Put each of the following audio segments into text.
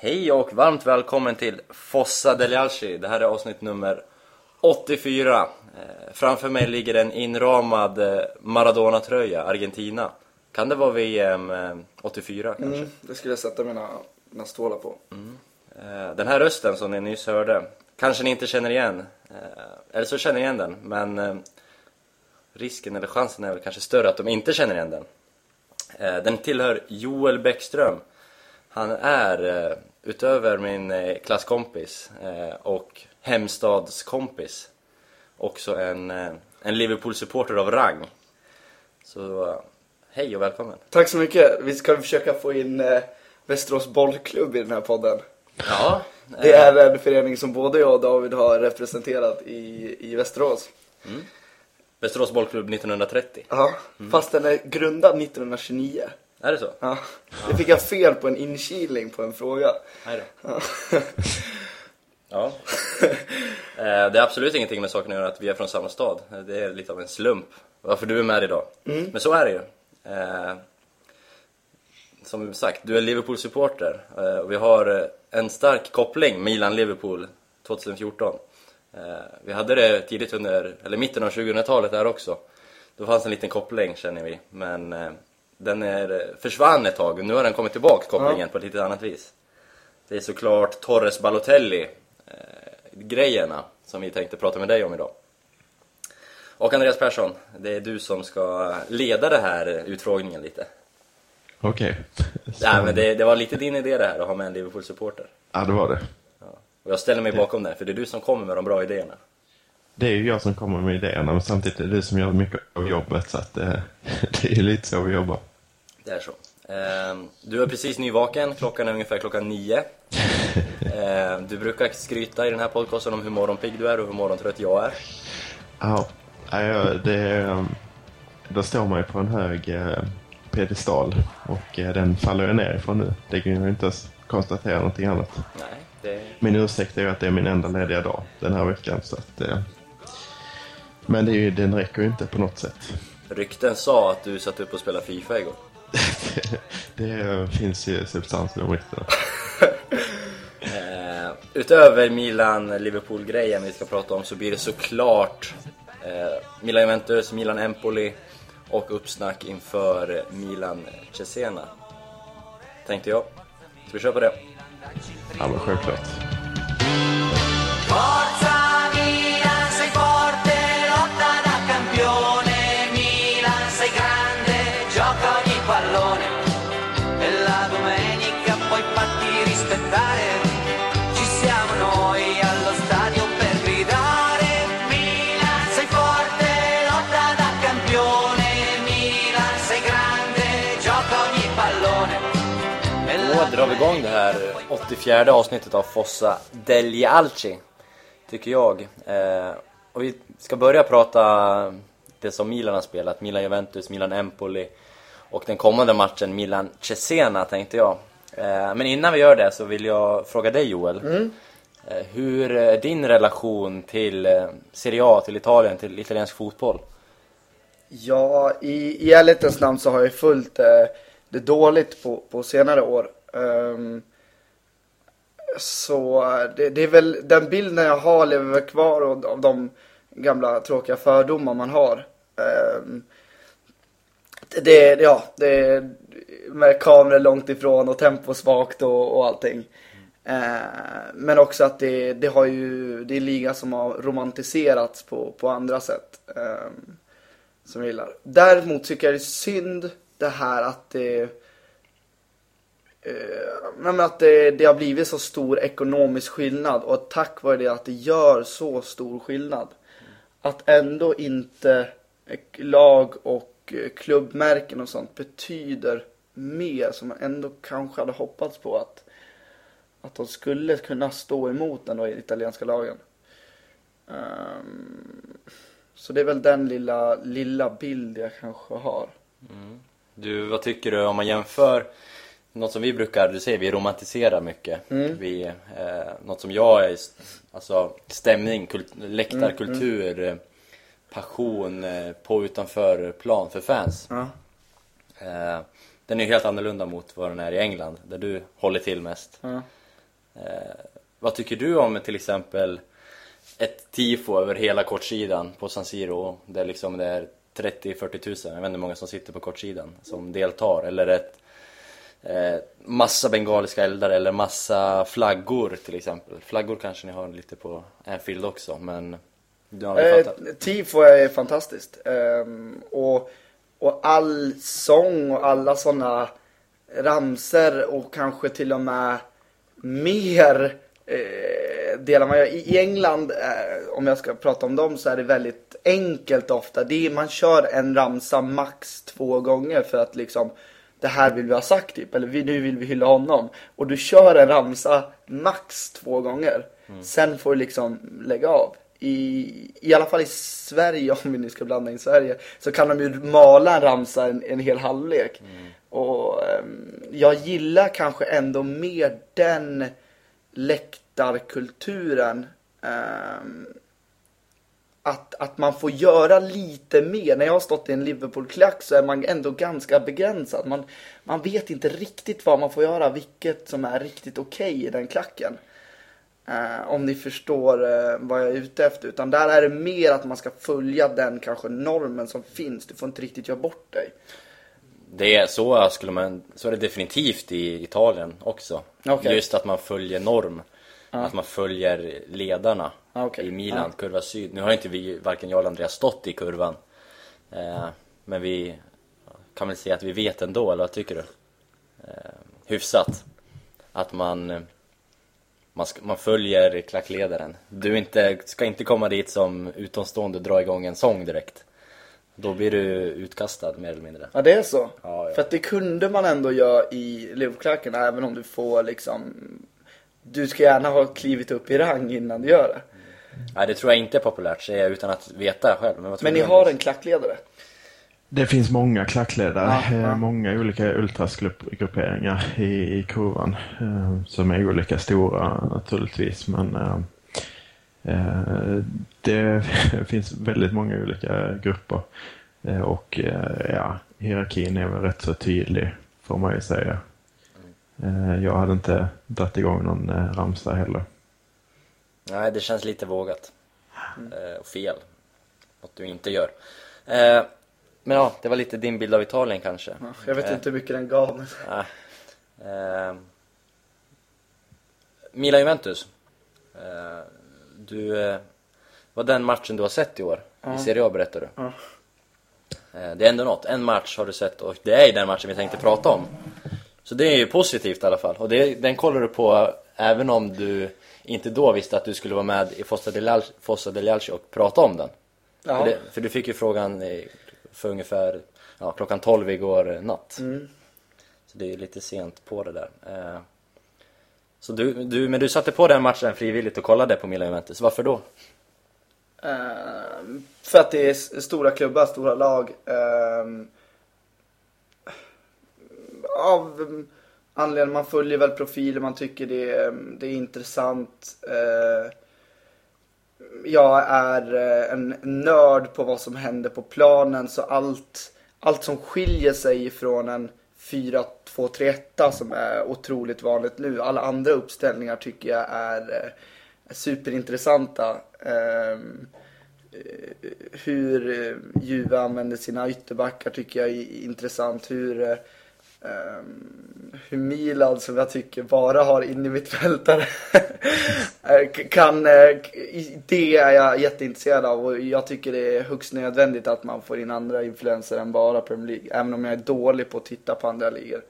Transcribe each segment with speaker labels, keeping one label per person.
Speaker 1: Hej och varmt välkommen till Fossa Delialci. Det här är avsnitt nummer 84. Eh, framför mig ligger en inramad eh, Maradona-tröja, Argentina. Kan det vara VM eh, 84 kanske?
Speaker 2: Mm, det skulle jag sätta mina, mina stålar på.
Speaker 1: Eh, Den här rösten som ni nyss hörde, kanske ni inte känner igen. Eh, Eller så känner ni igen den, men eh, risken eller chansen är väl kanske större att de inte känner igen den. Eh, Den tillhör Joel Bäckström. Han är, eh, utöver min eh, klasskompis eh, och hemstadskompis, också en, eh, en Liverpool-supporter av rang. Så hej och välkommen!
Speaker 2: Tack så mycket. Vi ska försöka få in Västerås bollklubb i den här podden.
Speaker 1: Ja,
Speaker 2: Det är en förening som både jag och David har representerat i, i Västerås.
Speaker 1: Västerås bollklubb 1930.
Speaker 2: Ja, fast den är grundad 1929.
Speaker 1: Är det så?
Speaker 2: Ja. Det fick jag fel på en inkilning på en fråga.
Speaker 1: Nej då.
Speaker 2: Ja.
Speaker 1: Ja. Eh, Det är absolut ingenting med saken att göra att vi är från samma stad. Det är lite av en slump varför du är med idag. Men så är det ju. Eh, Som sagt, du är Liverpool-supporter eh, och vi har en stark koppling Milan-Liverpool 2014. Eh, Vi hade det tidigt under, eller mitten av 2000-talet där också. Då fanns en liten koppling känner vi, men den är, försvann ett tag och nu har den kommit tillbaka kopplingen på ett lite annat vis. Det är såklart Torres Balotelli eh, grejerna som vi tänkte prata med dig om idag. Och Andreas Persson, det är du som ska leda det här utfrågningen lite.
Speaker 3: Okej.
Speaker 1: Nej men det, det var lite din idé det här att ha med en Liverpool-supporter.
Speaker 3: Ja, det var det.
Speaker 1: Och jag ställer mig bakom det, för det är du som kommer med de bra idéerna.
Speaker 3: Det är ju jag som kommer med idéerna, men samtidigt är det du som gör mycket av jobbet, så att eh, det är ju lite så vi jobbar.
Speaker 1: Det är så. Ehm, Du är precis nyvaken, klockan är ungefär klockan nio. Ehm, Du brukar skryta i den här podcasten om hur morgonpigg du är och hur morgontrött jag är.
Speaker 3: Ja, det är, um, då står man ju på en hög eh, pedestal och eh, den faller jag ner ifrån nu. Det kan ju inte ens konstatera någonting annat.
Speaker 1: Nej, det...
Speaker 3: Min ursäkt är ju att det är min enda lediga dag den här veckan, så att men det är ju, den räcker ju inte på något sätt.
Speaker 1: Rykten sa att du satt upp och spelade Fifa igår.
Speaker 3: det finns ju substans i de ryktena.
Speaker 1: Eh, utöver Milan-Liverpool-grejen vi ska prata om så blir det såklart eh, Milan-Juventus, Milan-Empoli och uppsnack inför Milan-Cesena. Tänkte jag. Ska vi köra på det?
Speaker 3: Ja, men självklart.
Speaker 1: Drar vi igång det här 84 avsnittet av Fossa degli Alci, tycker jag. Eh, och vi ska börja prata det som Milan har spelat, Milan-Juventus, Milan-Empoli och den kommande matchen Milan-Cesena tänkte jag. Eh, men innan vi gör det så vill jag fråga dig Joel. Eh, hur är din relation till eh, Serie A, till Italien, till italiensk fotboll?
Speaker 2: Ja, i, i ärlighetens namn så har jag följt eh, det dåligt på, på senare år. Um, så det, det är väl den bilden jag har lever väl kvar av, av de gamla tråkiga fördomar man har. Um, det- det, ja, det är med kameror långt ifrån och tempo svagt och, och allting. Eh, men också att det, det har ju, det är liga som har romantiserats på, på andra sätt. ehm, som jag gillar. Däremot tycker jag det är synd det här att det eh, men att det, det har blivit så stor ekonomisk skillnad och tack vare det att det gör så stor skillnad. Att ändå inte eh, lag och eh, klubbmärken och sånt betyder mer som man ändå kanske hade hoppats på att att de skulle kunna stå emot den då i italienska lagen. Um, så det är väl den lilla, lilla bild jag kanske har. Mm.
Speaker 1: Du, vad tycker du om man jämför något som vi brukar, du säger vi romantiserar mycket. Vi, eh, något som jag är, alltså stämning, kult, läktarkultur, eh, passion eh, på utanför plan för fans.
Speaker 2: Ja.
Speaker 1: Eh, den är ju helt annorlunda mot vad den är i England, där du håller till mest. Eh, vad tycker du om till exempel ett tifo över hela kortsidan på San Siro där liksom det är 30-40 tusen, jag vet inte hur många som sitter på kortsidan som deltar eller ett massa bengaliska eldar eller massa flaggor till exempel. Flaggor kanske ni har lite på Anfield också men du har
Speaker 2: Eh,
Speaker 1: fattat.
Speaker 2: tifo är fantastiskt. Ehm, och, och all sång och alla sådana ramser och kanske till och med mer eh, delar man gör. I i England, eh, om jag ska prata om dem, så är det väldigt enkelt ofta. Det är, man kör en ramsa max två gånger för att liksom det här vill vi ha sagt typ, eller nu vill vi hylla honom. Och du kör en ramsa max två gånger. Sen får du liksom lägga av. I, I alla fall i Sverige, om vi nu ska blanda in Sverige, så kan de ju mala en ramsa en, en hel halvlek. Och ehm, jag gillar kanske ändå mer den läktarkulturen. ehm, att, att man får göra lite mer. När jag har stått i en Liverpool-klack så är man ändå ganska begränsad. Man, man vet inte riktigt vad man får göra, vilket som är riktigt okej i den klacken. Eh, om ni förstår eh, vad jag är ute efter. Utan där är det mer att man ska följa den kanske normen som finns. Du får inte riktigt göra bort dig.
Speaker 1: Det är så skulle man, så är det definitivt i Italien också.
Speaker 2: Okej.
Speaker 1: Just att man följer norm. Att man följer ledarna
Speaker 2: Ah, okej.
Speaker 1: i Milan, kurva syd. Nu har inte vi, varken jag eller Andreas stått i kurvan. Eh, men vi kan väl säga att vi vet ändå, eller vad tycker du? Eh, hyfsat. Att man, man, ska, man följer klackledaren. Du inte, ska inte komma dit som utomstående och dra igång en sång direkt. Då blir du utkastad mer eller mindre.
Speaker 2: Ja, det är så.
Speaker 1: Ja, ja.
Speaker 2: För att det kunde man ändå göra i Liverpool-klacken, även om du får liksom... Du ska gärna ha klivit upp i rang innan du gör det.
Speaker 1: Nej, det tror jag inte är populärt, säger jag utan att veta själv. Men,
Speaker 2: Men ni har en klackledare?
Speaker 3: Det finns många klackledare,
Speaker 2: Ja, ja.
Speaker 3: eh, många olika ultrasgrupperingar i, i kurvan eh, som är olika stora naturligtvis. Men eh, det finns väldigt många olika grupper och ja, hierarkin är väl rätt så tydlig får man ju säga. Eh, jag hade inte dragit igång någon ramsa heller.
Speaker 1: Nej, det känns lite vågat. Eh, och fel. Något du inte gör. Eh, men ja, det var lite din bild av Italien kanske.
Speaker 2: Ja, Jag vet
Speaker 1: Eh,
Speaker 2: inte hur mycket den gav. Men...
Speaker 1: Eh, Milan-Juventus. Eh, du, eh, var den matchen du har sett i år? I Serie A berättar du.
Speaker 2: Ja.
Speaker 1: Eh, det är ändå något. En match har du sett och det är den matchen vi tänkte prata om. Så det är ju positivt i alla fall. Och det, den kollar du på även om du inte då visste att du skulle vara med i Fossa del Al- Fossa del Alci och prata om den.
Speaker 2: Ja.
Speaker 1: För, det, för du fick ju frågan för ungefär ja, klockan 12 igår natt.
Speaker 2: Mm.
Speaker 1: Så det är lite sent på det där. Eh, Så du, du, men du satte på den matchen frivilligt och kollade på Milan Juventus. Varför då?
Speaker 2: Ehm, för att det är stora klubbar, stora lag. Ehm, av anledning, man följer väl profiler, man tycker det, är- det är intressant. Eh, jag är eh, en nörd på vad som händer på planen så allt, allt som skiljer sig från en 4-2-3-1 som är otroligt vanligt nu. Alla andra uppställningar tycker jag är eh, superintressanta. Ehm, hur Juve använder sina ytterbackar tycker jag är intressant. Hur, Um, hur Milan som jag tycker bara har in i mittfältare eh, kan, eh, det är jag jätteintresserad av och jag tycker det är högst nödvändigt att man får in andra influenser än bara Premier League. Även om jag är dålig på att titta på andra ligor.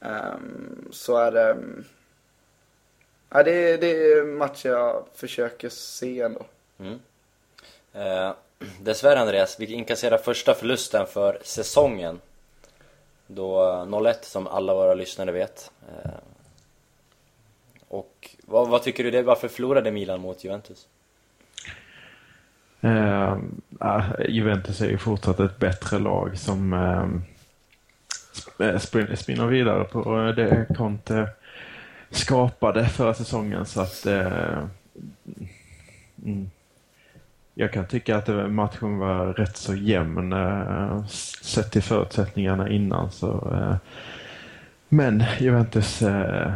Speaker 2: Um, så är det, ja, det, är- det är matcher jag försöker se ändå. Mm.
Speaker 1: Eh, dessvärre Andreas, vi inkasserar första förlusten för säsongen. Då eh, 0-1 som alla våra lyssnare vet. Eh, och vad, vad tycker du det? Varför förlorade Milan mot Juventus?
Speaker 3: Uh, Juventus är ju fortsatt ett bättre lag som eh, uh, sp- spinner vidare på det Conte skapade förra säsongen. Så att mm, jag kan tycka att det- matchen var rätt så jämn eh, sett till förutsättningarna innan. Så, eh, men Juventus eh,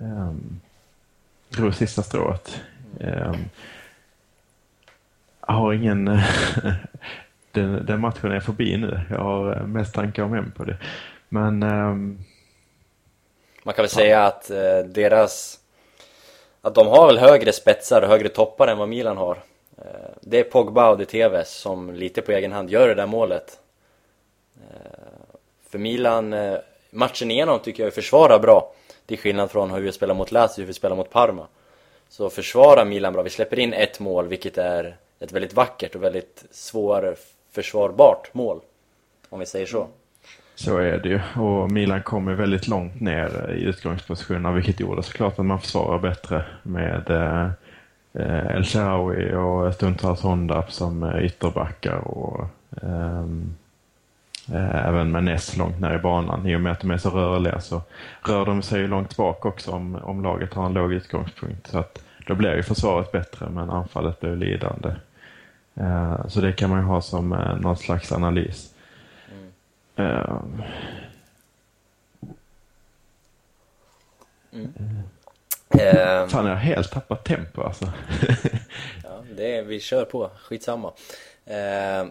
Speaker 3: eh, drog sista strået. Eh, jag har ingen... den, den matchen är förbi nu. Jag har mest tankar om Empoli. Men... ehm,
Speaker 1: Man kan väl säga att eh, deras... Att de har väl högre spetsar och högre toppar än vad Milan har. Det är Pogba och De Tevez som lite på egen hand gör det där målet. Eh, för Milan, eh, matchen igenom tycker jag försvarar bra. Till skillnad från hur vi spelar mot Lazio, hur vi spelar mot Parma. Så försvarar Milan bra. Vi släpper in ett mål, vilket är ett väldigt vackert och väldigt svårförsvarbart mål. Om vi säger så.
Speaker 3: Så är det ju. Och Milan kommer väldigt långt ner i utgångspositionerna vilket gjorde såklart att man försvarar bättre med eh, El Shaarawy och stundtals Hondap som eh, ytterbackar och eh, även med Ness långt ner i banan. I och med att de är så rörliga så rör de sig långt bak också om, om laget har en låg utgångspunkt. Så att då blir ju försvaret bättre men anfallet blir lidande. Eh, så det kan man ju ha som eh, någon slags analys. Eh,
Speaker 1: Eh,
Speaker 3: Fan, jag har helt tappat tempo alltså.
Speaker 1: Ja, det är, vi kör på. Skitsamma. Eh,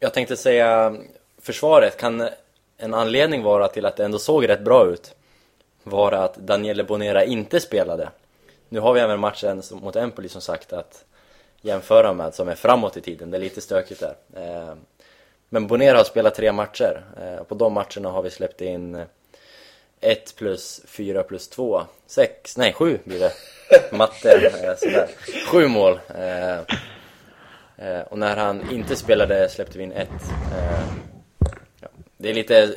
Speaker 1: jag tänkte säga, försvaret, kan en anledning vara till att det ändå såg rätt bra ut vara att Daniele Bonera inte spelade? Nu har vi även matchen mot Empoli som sagt att jämföra med som är framåt i tiden, det är lite stökigt där. Eh, men Bonera har spelat tre matcher, eh, på de matcherna har vi släppt in 1 plus 4 plus 2, 6, nej 7 blir det. Matte, eh, sådär. 7 mål. Eh, eh, och när han inte spelade släppte vi in 1. Det är lite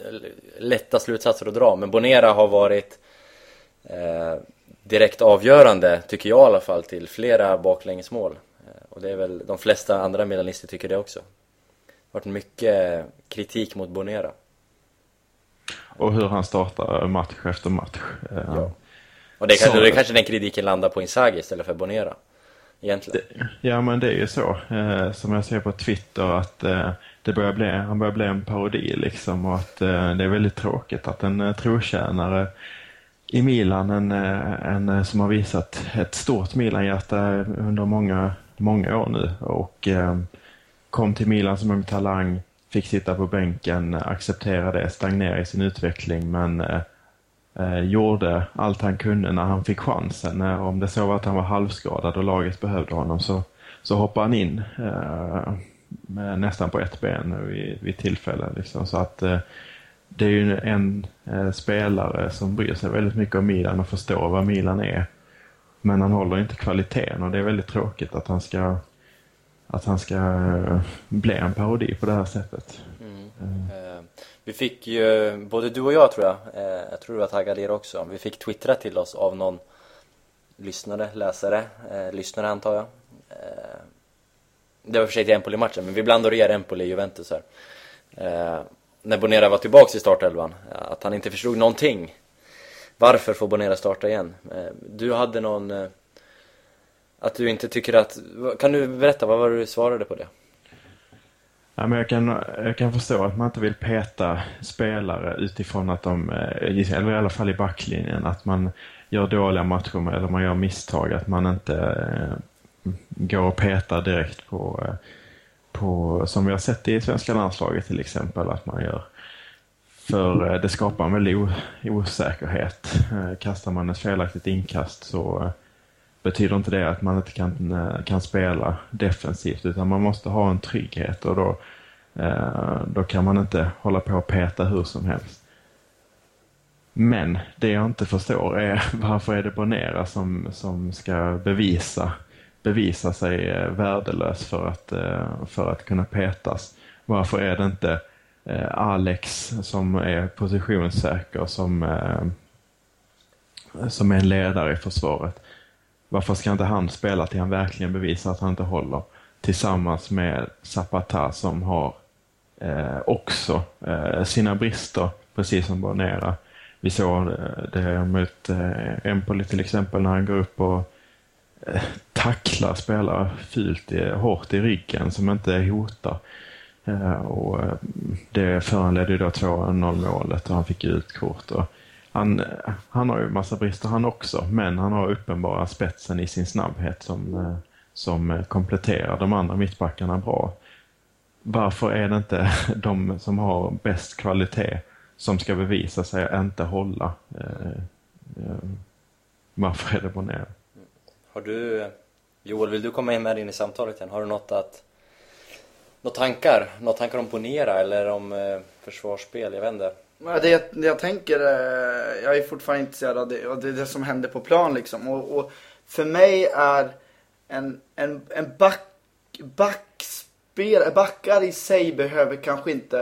Speaker 1: lätta slutsatser att dra, men Bonera har varit direkt avgörande, tycker jag i alla fall, till flera baklängesmål. Och det är väl de flesta andra medalister tycker det också. Det har varit mycket kritik mot Bonera.
Speaker 3: Och hur han startar match efter match. Eh,
Speaker 1: Ja. Och det, kan,
Speaker 3: Så-
Speaker 1: det kanske den kritiken landar på Inzaghi istället för Bonera. Egentligen.
Speaker 3: Ja, men det är ju så. Eh, som jag ser på Twitter att eh, det börjar bli, han börjar bli en parodi liksom och att eh, det är väldigt tråkigt att en eh, trotjänare i Milan, en, eh, en eh, som har visat ett stort Milan-hjärta under många, många år nu och eh, kom till Milan som ung talang, fick sitta på bänken, acceptera det, stagnera i sin utveckling men eh, eh, gjorde allt han kunde när han fick chansen. Eh, om det så var att han var halvskadad och laget behövde honom så, så hoppade han in eh, nästan på ett ben vid, vid tillfälle. Liksom. Så att eh, det är ju en eh, spelare som bryr sig väldigt mycket om Milan och förstår vad Milan är. Men han håller inte kvaliteten och det är väldigt tråkigt att han ska att han ska eh, bli en parodi på det här sättet. Mm.
Speaker 1: Eh, Vi fick ju, både du och jag tror jag, eh, jag tror du var taggad er också, vi fick twittra till oss av någon lyssnare, läsare, eh, lyssnare antar jag. Det var för sig till Empoli-matchen, men vi blandade er Empoli Juventus här. När Bonera var tillbaks i startelvan, att han inte förstod någonting. Varför får Bonera starta igen? Du hade någon, att du inte tycker att, kan du berätta, vad var det du svarade på det?
Speaker 3: Ja, men jag, kan, jag kan förstå att man inte vill peta spelare utifrån att de, eh, eller i alla fall i backlinjen, att man gör dåliga matcher med- eller man gör misstag, att man inte eh, går och petar direkt på, eh, på, som vi har sett i svenska landslaget till exempel, att man gör. För eh, det skapar en väldig osäkerhet. Eh, Kastar man ett felaktigt inkast så eh, betyder inte det att man inte kan, eh, kan spela defensivt utan man måste ha en trygghet och då, eh, då kan man inte hålla på och peta hur som helst. Men det jag inte förstår är varför är det Bonera som, som ska bevisa, bevisa sig eh, värdelös för att, eh, för att kunna petas. Varför är det inte Alex som är positionssäker som, som är en ledare i försvaret? Varför ska inte han spela till han verkligen bevisar att han inte håller? Tillsammans med Zapata som har eh, också eh, sina brister, precis som Bonera. Vi såg eh, det mot eh, Empoli till exempel när han går upp och eh, tacklar spelare fult, i, hårt i ryggen som inte hotar. Eh, och eh, det föranledde ju då 2-0 målet och han fick ut kort. Och han, han har ju massa brister han också, men han har uppenbara spetsen i sin snabbhet som, eh, som kompletterar de andra mittbackarna bra. Varför är det inte de som har bäst kvalitet som ska bevisa sig inte hålla? Eh, eh, varför är det Bonnier?
Speaker 1: Har du, Joel, vill du komma in med in i samtalet igen? Har du något att några tankar? Några tankar om Bonera eller om försvarsspel? Jag vet inte.
Speaker 2: Det jag, det jag tänker, eh, jag är fortfarande intresserad av det, det det som händer på plan liksom. Och, och för mig är en, en, en back, backspel, backar i sig behöver kanske inte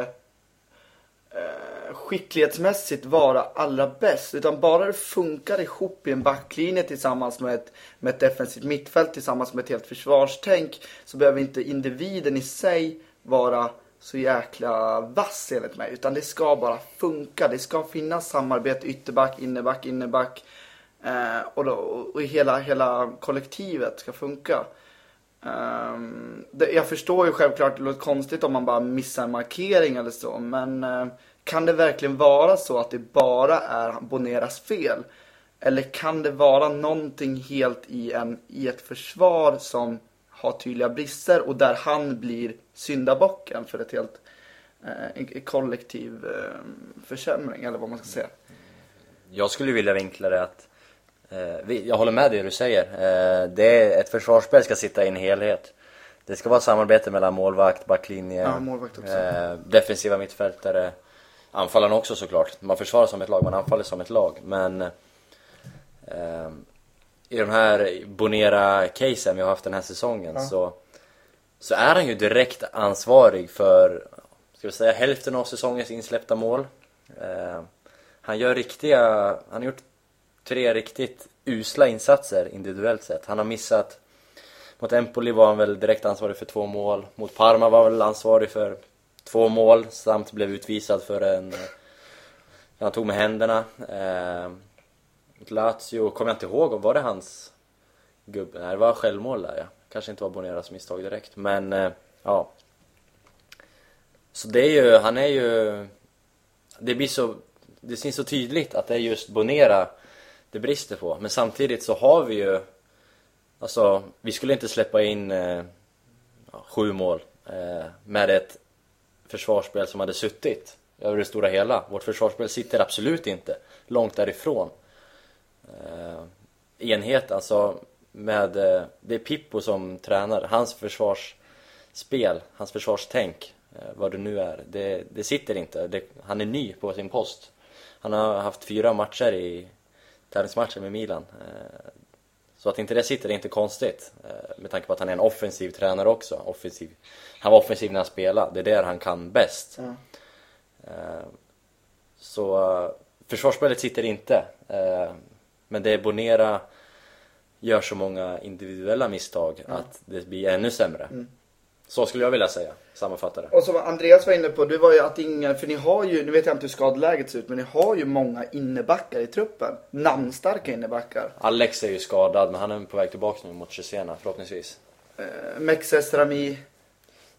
Speaker 2: eh, skicklighetsmässigt vara allra bäst. Utan bara det funkar ihop i en backlinje tillsammans med ett, med ett defensivt mittfält tillsammans med ett helt försvarstänk. Så behöver inte individen i sig vara så jäkla vass enligt mig. Utan det ska bara funka. Det ska finnas samarbete ytterback, innerback, innerback. Eh, och, då, och hela, hela kollektivet ska funka. Um, det, jag förstår ju självklart det låter konstigt om man bara missar en markering eller så. Men eh, kan det verkligen vara så att det bara är Boneras fel? Eller kan det vara någonting helt i, en, i ett försvar som har tydliga brister och där han blir syndabocken för ett helt eh, kollektiv eh, försämring eller vad man ska säga.
Speaker 1: Jag skulle vilja vinkla det att eh, jag håller med det du säger. Eh, det är, ett försvarsspel ska sitta i en helhet. Det ska vara samarbete mellan målvakt, backlinje,
Speaker 2: Ja, målvakt
Speaker 1: eh, defensiva mittfältare, anfallarna också såklart. Man försvarar som ett lag, man anfaller som ett lag. Men i de här Bonera-casen vi har haft den här säsongen så, så är han ju direkt ansvarig för, ska vi säga, hälften av säsongens insläppta mål. Eh, han gör riktiga, han har gjort tre riktigt usla insatser individuellt sett. Han har missat, mot Empoli var han väl direkt ansvarig för två mål. Mot Parma var han väl ansvarig för två mål samt blev utvisad för en, han tog med händerna. Eh, mot Lazio kommer jag inte ihåg, var det hans gubbe? Nej, det var självmål där ja. Kanske inte var Boneras misstag direkt, men eh, ja. Så det är ju, han är ju, det blir så, det syns så tydligt att det är just Bonera det brister på. Men samtidigt så har vi ju, alltså vi skulle inte släppa in eh, sju mål eh, med ett försvarsspel som hade suttit över det stora hela. Vårt försvarsspel sitter absolut inte långt därifrån. Eh, enhet, alltså med, eh, det är Pippo som tränar, hans försvarsspel, hans försvarstänk, eh, vad det nu är, det, det sitter inte. Det, han är ny på sin post. Han har haft fyra matcher i tävlingsmatcher med Milan. Så att inte det sitter är inte konstigt. Med tanke på att han är en offensiv tränare också. Offensiv. Han var offensiv när han spelade, det är där han kan bäst. Eh, Så försvarsspelet sitter inte. Men det Bonera gör så många individuella misstag att det blir ännu sämre. Så skulle jag vilja säga, sammanfatta det.
Speaker 2: Och som Andreas var inne på, det var ju att ingen, för ni har ju, nu vet jag inte hur skadeläget ser ut, men ni har ju många innebackar i truppen. Namnstarka innebackar.
Speaker 1: Alex är ju skadad men han är på väg tillbaka nu mot Cesena förhoppningsvis.
Speaker 2: Eh, Mexes, Rami.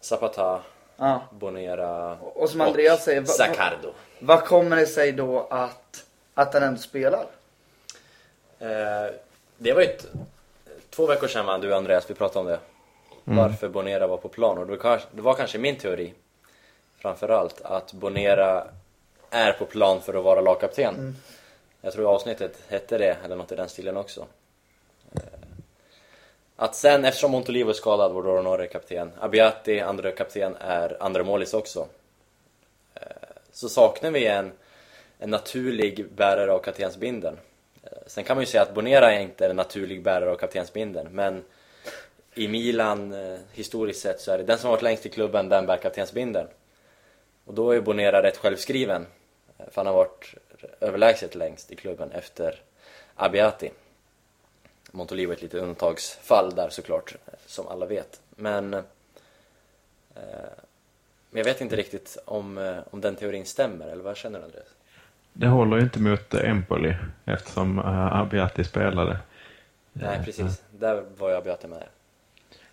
Speaker 1: Zapata,
Speaker 2: Ja.
Speaker 1: Bonera
Speaker 2: Och som Andreas säger, va- va-
Speaker 1: Zaccardo.
Speaker 2: Vad kommer det sig då att, att han ändå spelar?
Speaker 1: Eh, det var ju ett, två veckor sedan va, du och Andreas, vi pratade om det. Varför Bonera var på plan och det var, kanske, det var kanske min teori framförallt att Bonera är på plan för att vara lagkapten. Jag tror avsnittet hette det, eller något i den stilen också. Eh, Att sen, eftersom Montolivo är skadad, vår ordinarie kapten, Abiati, andra kapten, är andra målis också. Eh, Så saknar vi en, en naturlig bärare av kaptensbindeln. Sen kan man ju säga att Bonera är inte en naturlig bärare av kaptensbindeln, men i Milan, eh, historiskt sett, så är det den som har varit längst i klubben, den bär kaptensbindeln. Och då är Bonera rätt självskriven, eh, för han har varit överlägset längst i klubben efter Abiati. Montolivo är ett litet undantagsfall där såklart, eh, som alla vet. Men, eh, jag vet inte riktigt om, om den teorin stämmer, eller vad känner du Andreas?
Speaker 3: Det håller ju inte mot eh, Empoli eftersom uh, Abiati spelade.
Speaker 1: Nej, precis. Där var jag Abiati med.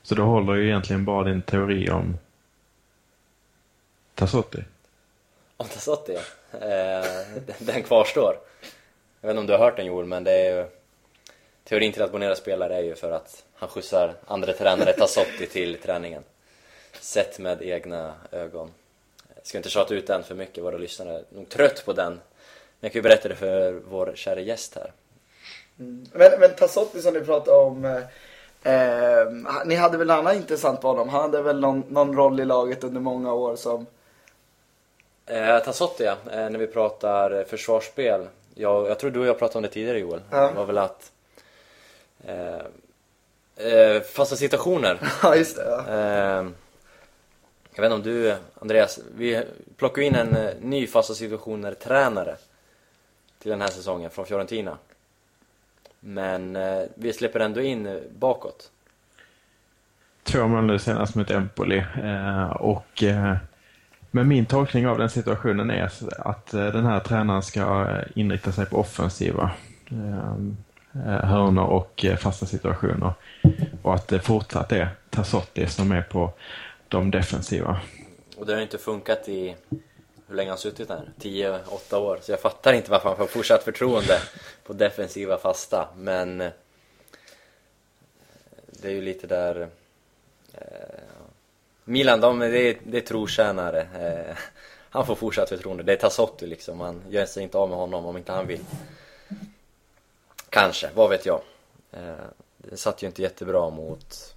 Speaker 3: Så då håller ju egentligen bara din teori om Tassotti.
Speaker 1: Om Tassotti, eh, den- den kvarstår. Jag vet inte om du har hört den Joel, men det är ju... Teorin till att Bonera spelar är ju för att han skjutsar andra tränare Tassotti till träningen. Sett med egna ögon. Jag ska inte tjata ut den för mycket, våra lyssnare är nog trött på den. Jag kan ju berätta det för vår kära gäst här.
Speaker 2: Men, men Tassotti som ni pratade om. Eh, eh, ni hade väl en annan intressant på honom. Han hade väl någon, någon roll i laget under många år som...
Speaker 1: Eh, Tassotti ja, eh, när vi pratar försvarsspel. Jag, jag tror du och jag pratade om det tidigare Joel.
Speaker 2: Ja.
Speaker 1: Det var väl att... Eh, eh, fasta situationer.
Speaker 2: Ja, just det. Ja.
Speaker 1: Eh, jag vet inte om du, Andreas, vi plockar in en ny fasta situationer-tränare till den här säsongen från Fiorentina. Men eh, vi släpper ändå in eh, bakåt.
Speaker 3: Två mål nu senast mot Empoli. Eh, och eh, men min tolkning av den situationen är att eh, den här tränaren ska eh, inrikta sig på offensiva hörnor och fasta situationer. Och att det fortsatt är Tassotti som är på de defensiva.
Speaker 1: Och det har inte funkat i, hur länge har han suttit där? 10-8 år. Så jag fattar inte varför han får fortsatt förtroende på defensiva fasta. Men eh, det är ju lite där... Eh, Milan, de, det, är, det är trotjänare. Eh, han får fortsatt förtroende. Det är Tassotti liksom. Man gör sig inte av med honom om inte han vill. Kanske, vad vet jag. Eh, det satt ju inte jättebra mot,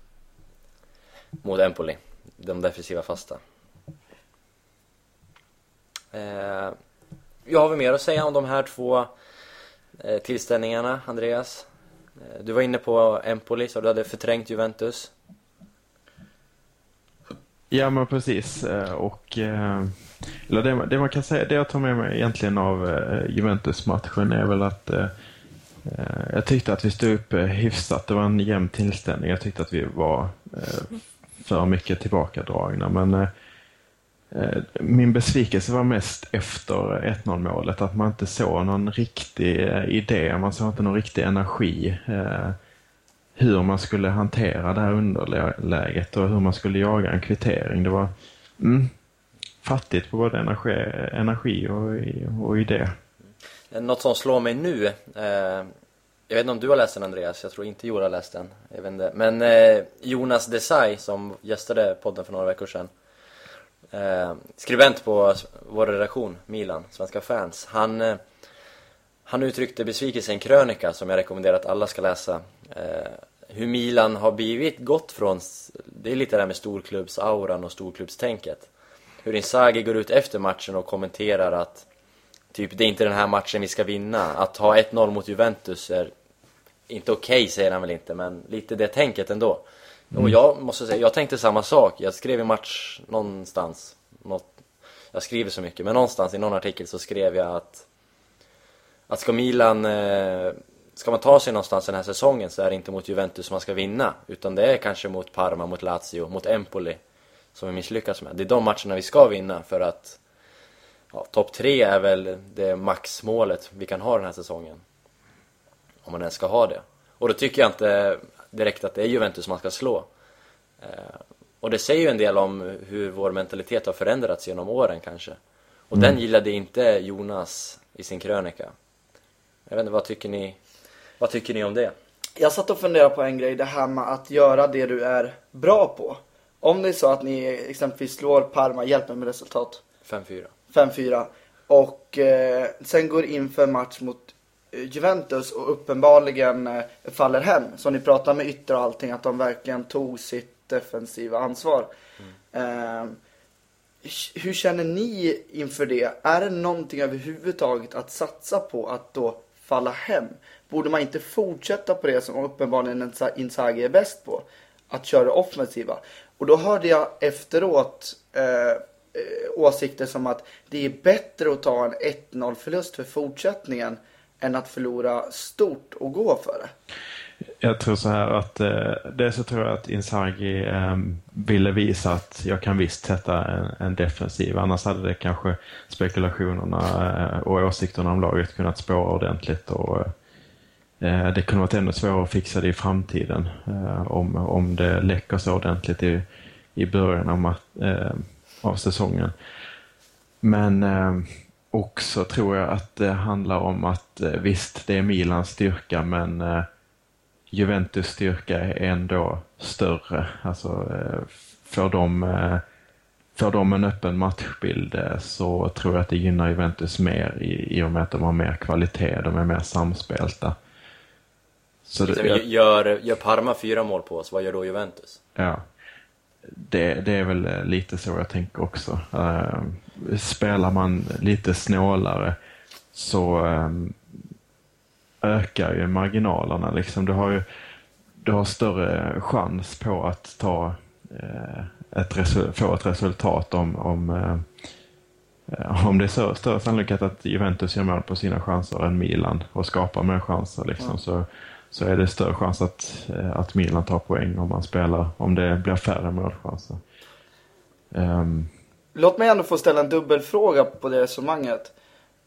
Speaker 1: mot Empoli. De defensiva fasta. Eh, jag har vi mer att säga om de här två eh, tillställningarna, Andreas? Eh, du var inne på Empoli, så du hade förträngt Juventus.
Speaker 3: Ja men precis. Eh, Och, eh, eller det, det man kan säga, det jag tar med mig egentligen av eh, Juventus-matchen är väl att eh, eh jag tyckte att vi stod upp eh, hyfsat. Det var en jämn tillställning. Jag tyckte att vi var eh, för mycket tillbakadragna. Men Eh, min besvikelse var mest efter 1-0 målet. Att man inte såg någon riktig eh, idé. Man såg inte någon riktig energi. Eh, hur man skulle hantera det här underläget och hur man skulle jaga en kvittering. Det var mm, fattigt på både energi, energi och, och idé.
Speaker 1: Något som slår mig nu, eh, jag vet inte om du har läst den Andreas, jag tror inte Joel har läst den. Jag vet inte. Men eh, Jonas Desai som gästade podden för några veckor sedan, eh, skribent på vår redaktion, Milan, Svenska fans, han, eh, han uttryckte besvikelse i en krönika som jag rekommenderar att alla ska läsa. Eh, hur Milan har blivit gått från, det är lite det här med storklubbsauran och storklubbstänket. Hur Inzaghi går ut efter matchen och kommenterar att Typ, det är inte den här matchen vi ska vinna. Att ha 1-0 mot Juventus är inte okej, säger han väl inte, men lite det tänket ändå. Och jag måste säga, jag tänkte samma sak. Jag skrev i match någonstans, något, jag skriver så mycket, men någonstans i någon artikel så skrev jag att att ska Milan, eh, ska man ta sig någonstans den här säsongen så är det inte mot Juventus man ska vinna. Utan det är kanske mot Parma, mot Lazio, mot Empoli som vi misslyckas med. Det är de matcherna vi ska vinna för att ja, topp tre är väl det maxmålet vi kan ha den här säsongen. Om man ens ska ha det. Och då tycker jag inte direkt att det är Juventus man ska slå. Eh, och det säger ju en del om hur vår mentalitet har förändrats genom åren kanske. Och den gillade inte Jonas i sin krönika. Jag vet inte, vad tycker ni, vad tycker ni om det?
Speaker 2: Jag satt och funderade på en grej, det här med att göra det du är bra på. Om det är så att ni exempelvis slår Parma, hjälp mig med resultat,
Speaker 1: 5-4.
Speaker 2: 5-4 och eh, sen går in för match mot Juventus och uppenbarligen eh, faller hem. Så ni pratar med ytter och allting att de verkligen tog sitt defensiva ansvar. Eh, hur känner ni inför det? Är det någonting överhuvudtaget att satsa på att då falla hem? Borde man inte fortsätta på det som uppenbarligen Inzaghi är bäst på? Att köra offensiva. Och då hörde jag efteråt eh, eh, åsikter som att det är bättre att ta en 1-0 förlust för fortsättningen än att förlora stort och gå för det.
Speaker 3: Jag tror så här att eh, dels så tror jag att Inzaghi eh, ville visa att jag kan visst sätta en, en defensiv. Annars hade det kanske spekulationerna eh, och åsikterna om laget kunnat spåra ordentligt. Och, eh, det kunde varit ännu svårare att fixa det i framtiden eh, om, om det läcker så ordentligt i, i början av, eh, av säsongen. Men ehm, också tror jag att det handlar om att eh, visst, det är Milans styrka men eh, Juventus styrka är ändå större. Alltså eh, får de, får de en öppen matchbild så tror jag att det gynnar Juventus mer i, i och med att de har mer kvalitet, de är mer samspelta. Så det, jag,
Speaker 1: gör, gör Parma fyra mål på oss, vad gör då Juventus?
Speaker 3: Ja. Det, det är väl eh, lite så jag tänker också. Eh, spelar man lite snålare så eh, ökar ju marginalerna. Liksom. Du, har ju, du har större chans på att ta, eh, ett få ett resultat om, om, eh, om det är så, större sannolikhet att Juventus gör mål på sina chanser än Milan och skapar mer chanser. Liksom. Så, så är det större chans att, eh, att Milan tar poäng om man spelar, om det blir färre målchanser. Ehm,
Speaker 2: Låt mig ändå få ställa en dubbelfråga på det resonemanget.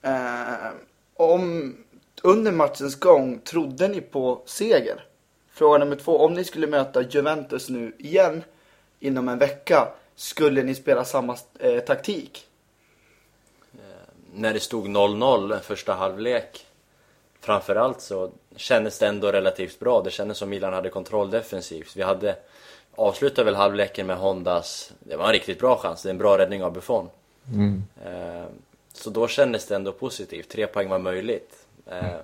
Speaker 2: Eh, om under matchens gång trodde ni på seger? Fråga nummer två. Om ni skulle möta Juventus nu igen inom en vecka, skulle ni spela samma eh, taktik?
Speaker 1: När det stod 0-0 första halvlek Framförallt så kändes det ändå relativt bra. Det kändes som Milan hade kontroll defensivt. Vi hade avslutade väl halvleken med Hondas, det var en riktigt bra chans, det är en bra räddning av Buffon. Eh, Så då kändes det ändå positivt, tre poäng var möjligt. Eh,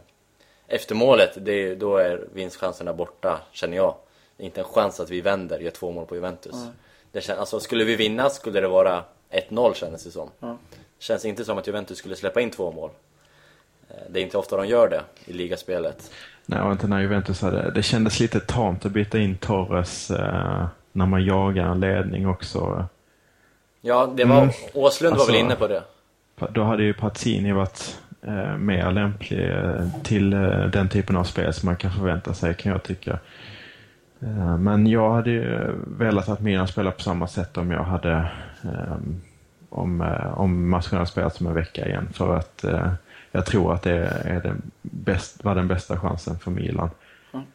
Speaker 1: Efter målet, det är, då är vinstchanserna borta, känner jag. Det är inte en chans att vi vänder, gör två mål på Juventus. Det kän, alltså, skulle vi vinna skulle det vara 1-0 kändes det som. Känns inte som att Juventus skulle släppa in två mål. Eh, Det är inte ofta de gör det i ligaspelet.
Speaker 3: Nej, och inte när Juventus hade... Det kändes lite tamt att byta in Torres eh, när man jagar en ledning också.
Speaker 1: Ja, det var,
Speaker 3: Mm.
Speaker 1: Åslund var
Speaker 3: Alltså-
Speaker 1: väl inne på det.
Speaker 3: Då hade ju Pazzini varit eh, mer lämplig eh, till eh, den typen av spel som man kan förvänta sig, kan jag tycka. Eh, men jag hade ju velat att Milan spelade på samma sätt om jag hade om, om matchen hade spelats om en vecka igen. För att jag tror att det är den bäst, var den bästa chansen för Milan.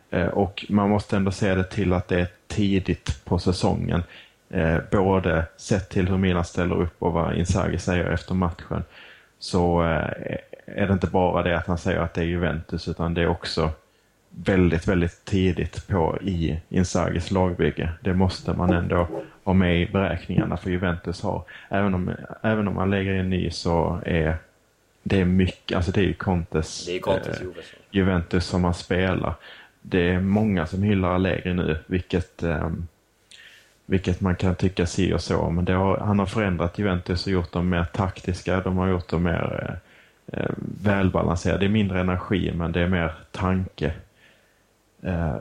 Speaker 3: Eh, och man måste ändå se det till att det är tidigt på säsongen. Eh, både sett till hur Milan ställer upp och vad Inzaghi säger efter matchen. Så eh, är det inte bara det att han säger att det är Juventus utan det är också väldigt, väldigt tidigt på i Inzagis lagbygge. Det måste man ändå ha med i beräkningarna för Juventus har. Även om, även om man lägger in ny så är det är mycket, alltså det är ju Contes,
Speaker 1: Det är Contes
Speaker 3: eh. Juventus som han spelar. Det är många som hyllar Allegri nu, vilket, ehm, vilket man kan tycka si och så. Men har, han har förändrat Juventus och gjort dem mer taktiska. De har gjort dem mer eh, eh, välbalanserade. Det är mindre energi, men det är mer tanke. Eh,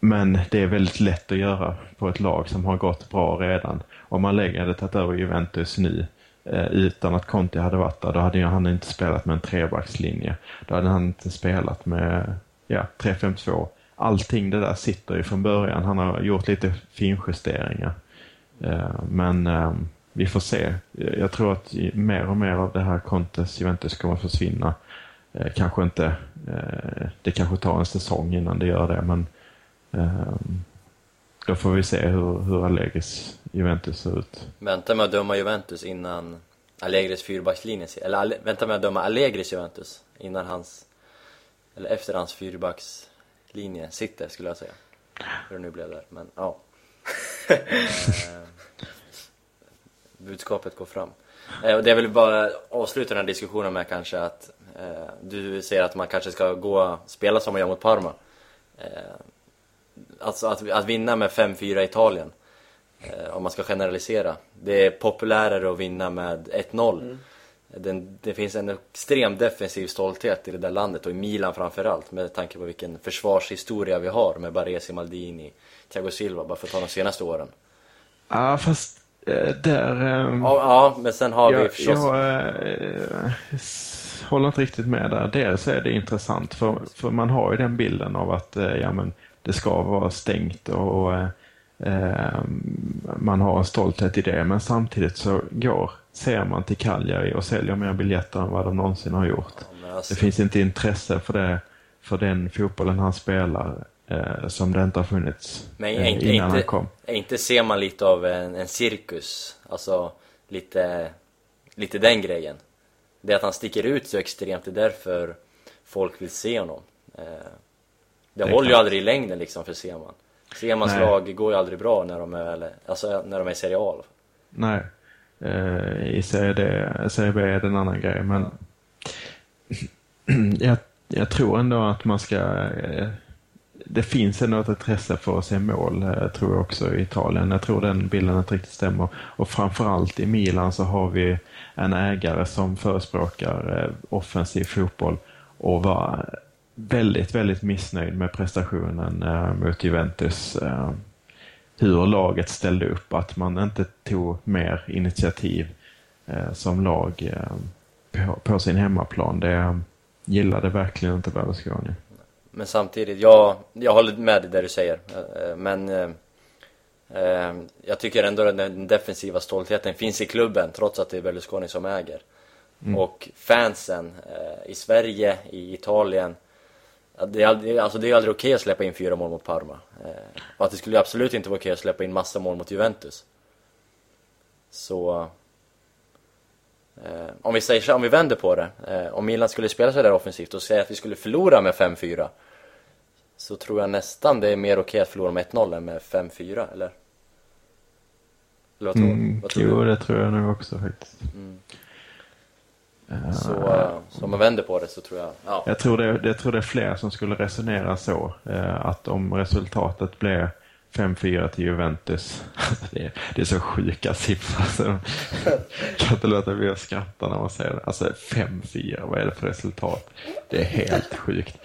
Speaker 3: men det är väldigt lätt att göra på ett lag som har gått bra redan. Om man lägger hade tagit över Juventus nu eh, Eh, utan att Conti hade varit där, då hade han inte spelat med en trebackslinje. Då hade han inte spelat med ja, 3-5-2. Allting det där sitter ju från början. Han har gjort lite finjusteringar. Eh, men eh, vi får se. Jag tror att mer och mer av det här Contes Juventus kommer att försvinna. Kanske inte, det kanske tar en säsong innan det gör det, men då får vi se hur, hur Allegis Juventus ser ut.
Speaker 1: Vänta med att döma Juventus innan Allegris fyrbackslinje, eller Ale, vänta med att döma Allegris Juventus innan hans, eller efter hans fyrbackslinje sitter skulle jag säga. Hur det nu blev där, men ja. Eh, Budskapet går fram. Eh, och det jag vill bara avsluta den här diskussionen med kanske att eh, du säger att man kanske ska gå spela som man gör mot Parma. Eh, alltså att, att vinna med 5-4 Italien. Eh, om man ska generalisera. Det är populärare att vinna med 1-0. Den, det finns en extrem defensiv stolthet i det där landet och i Milan framförallt med tanke på vilken försvarshistoria vi har med Baresi, Maldini, Thiago Silva bara för att ta de senaste åren.
Speaker 3: Ja, fast eh, där... ehm,
Speaker 1: Ja, ja men sen har vi
Speaker 3: jag,
Speaker 1: förstås...
Speaker 3: jag s- håller inte riktigt med där. Dels är det intressant för, för man har ju den bilden av att eh, ja, men det ska vara stängt och eh, eh, man har en stolthet i det. Men samtidigt så går, ser man till Cagliari och säljer mer biljetter än vad de någonsin har gjort.
Speaker 1: alltså-
Speaker 3: Det finns inte intresse för, det, för den fotbollen han spelar eh, som det inte har funnits
Speaker 1: Men
Speaker 3: eh,
Speaker 1: inte,
Speaker 3: innan han
Speaker 1: inte,
Speaker 3: kom.
Speaker 1: är inte ser man lite av en, en cirkus? Alltså lite, lite den grejen. det att han sticker ut så extremt, det är därför folk vill se honom. Eh, det,
Speaker 3: är
Speaker 1: håller ju
Speaker 3: klart.
Speaker 1: aldrig i längden liksom för Seman. Semans
Speaker 3: Nej.
Speaker 1: lag går ju aldrig bra när de är, alltså, när de är i Serie A.
Speaker 3: Nej. Eh, I Serie, D, Serie B är det en annan grej, men jag, jag tror ändå att man ska... Eh, det finns ändå ett intresse för att se mål, eh, tror jag också i Italien. Jag tror den bilden inte riktigt stämmer. Och framförallt i Milan så har vi en ägare som förespråkar eh, offensiv fotboll och var väldigt, väldigt missnöjd med prestationen eh, mot Juventus. Eh, hur laget ställde upp, att man inte tog mer initiativ eh, som lag på, på sin hemmaplan. Det gillade verkligen inte Berlusconi.
Speaker 1: Men samtidigt, jag, jag håller med dig där du säger. Men jag tycker ändå att den defensiva stoltheten finns i klubben trots att det är Berlusconi som äger. Och fansen i Sverige, i Italien. Det är aldrig, alltså det är aldrig okej att släppa in fyra mål mot Parma. Eh, och att det skulle absolut inte vara okej att släppa in massa mål mot Juventus. Så... Eh, om vi säger om vi vänder på det. Eh, om Milan skulle spela så där offensivt och säga att vi skulle förlora med 5-4. Så tror jag nästan det är mer okej att förlora med 1-0 än med 5-4, eller? Eller vad tror,
Speaker 3: Mm,
Speaker 1: vad tror
Speaker 3: jo,
Speaker 1: du?
Speaker 3: det tror jag nog också faktiskt. Eh,
Speaker 1: Så, eh, så om man vänder på det så tror jag, ja.
Speaker 3: Jag tror, det, jag tror det är fler som skulle resonera så. Eh, att om resultatet blev 5-4 till Juventus. det, är, det är så sjuka siffror. Så kan inte låta bli att skratta när man säger det. Alltså 5-4, vad är det för resultat? Det är helt sjukt.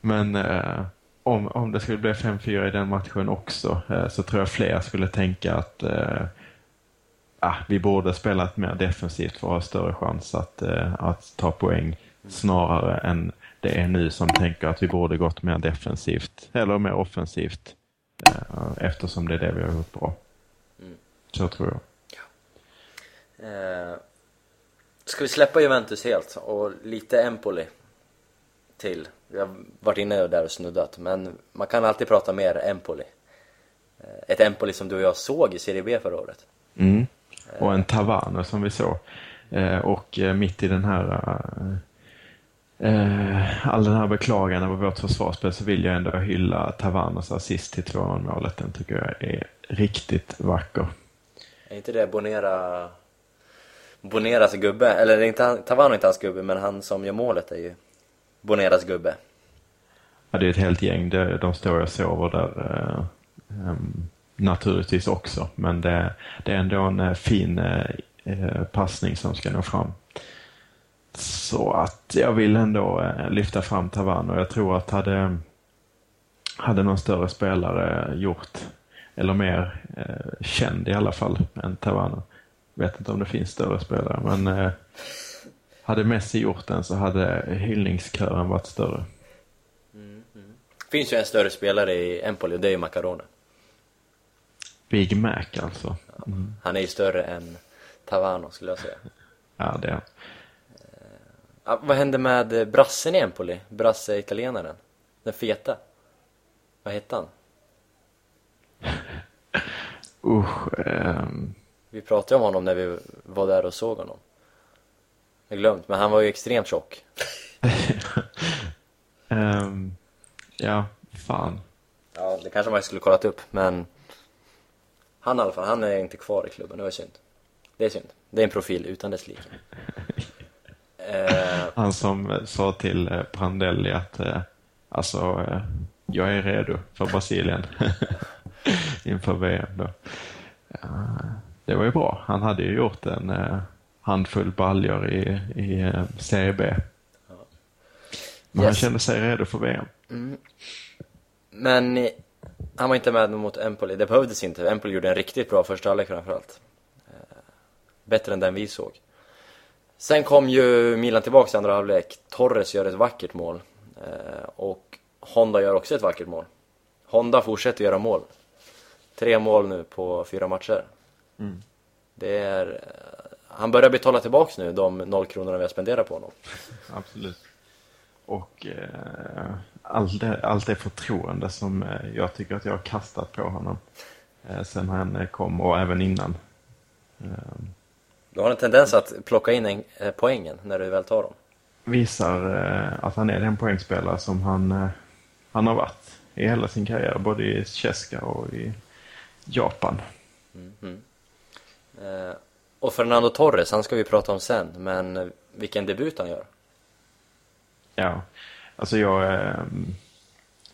Speaker 3: Men eh, om, om det skulle bli 5-4 i den matchen också eh, så tror jag fler skulle tänka att eh, ah, vi borde spelat mer defensivt för att ha större chans att, eh, att ta poäng snarare än det är nu som tänker att vi borde gått mer defensivt eller mer offensivt eh, eftersom det är det vi har gjort bra. Så tror jag.
Speaker 1: Eh, ska vi släppa Juventus helt och lite Empoli till? Vi har varit inne där och snuddat, men man kan alltid prata mer Empoli. Eh, ett Empoli som du och jag såg i Serie B förra året.
Speaker 3: Mm. Och en Tavano som vi såg. Eh, och eh, mitt i den här eh, all den här beklagan över vårt försvarsspel så vill jag ändå hylla Tavanos assist till 2 målet. Den tycker jag är riktigt vacker.
Speaker 1: Är inte det Bonera... Boneras gubbe? Eller är inte han, Tavano är inte hans gubbe, men han som gör målet är ju Boneras gubbe.
Speaker 3: Ja, det är ett helt gäng. Det, de står och sover där eh, ehm, naturligtvis också. Men det, det är ändå en eh, fin eh, eh, passning som ska nå fram. Så att jag vill ändå eh, lyfta fram Tavano. Jag tror att hade, hade någon större spelare gjort, eller mer eh, känd i alla fall, än Tavano. Vet inte om det finns större spelare, men eh, hade Messi gjort den så hade hyllningskören varit större. Mm, mm.
Speaker 1: finns ju en större spelare i Empoli och det är ju Macarona.
Speaker 3: Big Mac alltså.
Speaker 1: Han är ju större än Tavano skulle jag säga.
Speaker 3: Ja, det är
Speaker 1: Ah, vad hände med eh, brassen i Empoli? Brasse italienaren? Den feta? Vad hette han?
Speaker 3: Usch. ehm,
Speaker 1: Vi pratade om honom när vi var där och såg honom. Jag har glömt, men han var ju extremt tjock.
Speaker 3: ehm, ja, fan.
Speaker 1: Ja, det kanske man skulle kollat upp, men han i alla fall, han är inte kvar i klubben, det var synd. Det är synd. Det är en profil utan dess like. Eh,
Speaker 3: Han som eh, sa till eh, Prandelli att eh, alltså, eh, jag är redo för Brasilien inför VM då. Ja, det var ju bra. Han hade ju gjort en eh, handfull baljor i, i eh, Serie B. Men han
Speaker 1: Yes.
Speaker 3: kände sig redo för VM.
Speaker 1: men eh, han var inte med mot Empoli, det behövdes inte. Empoli gjorde en riktigt bra första halvlek framförallt. Eh, bättre än den vi såg. Sen kom ju Milan tillbaks i andra halvlek. Torres gör ett vackert mål. Eh, och Honda gör också ett vackert mål. Honda fortsätter göra mål. Tre mål nu på fyra matcher. Det är... eh, Han börjar betala tillbaks nu de noll kronorna vi har spenderat på honom.
Speaker 3: Absolut. Och eh, allt, det, allt det förtroende som eh, jag tycker att jag har kastat på honom eh, sen han eh, kom och även innan. Eh,
Speaker 1: Du har en tendens att plocka in en, poängen när du väl tar dem.
Speaker 3: Visar att han är den poängspelare som han, han har varit i hela sin karriär. Både i Cheska och i Japan.
Speaker 1: Eh, och Fernando Torres, han ska vi prata om sen, men vilken debut han gör.
Speaker 3: Ja, alltså jag ehm,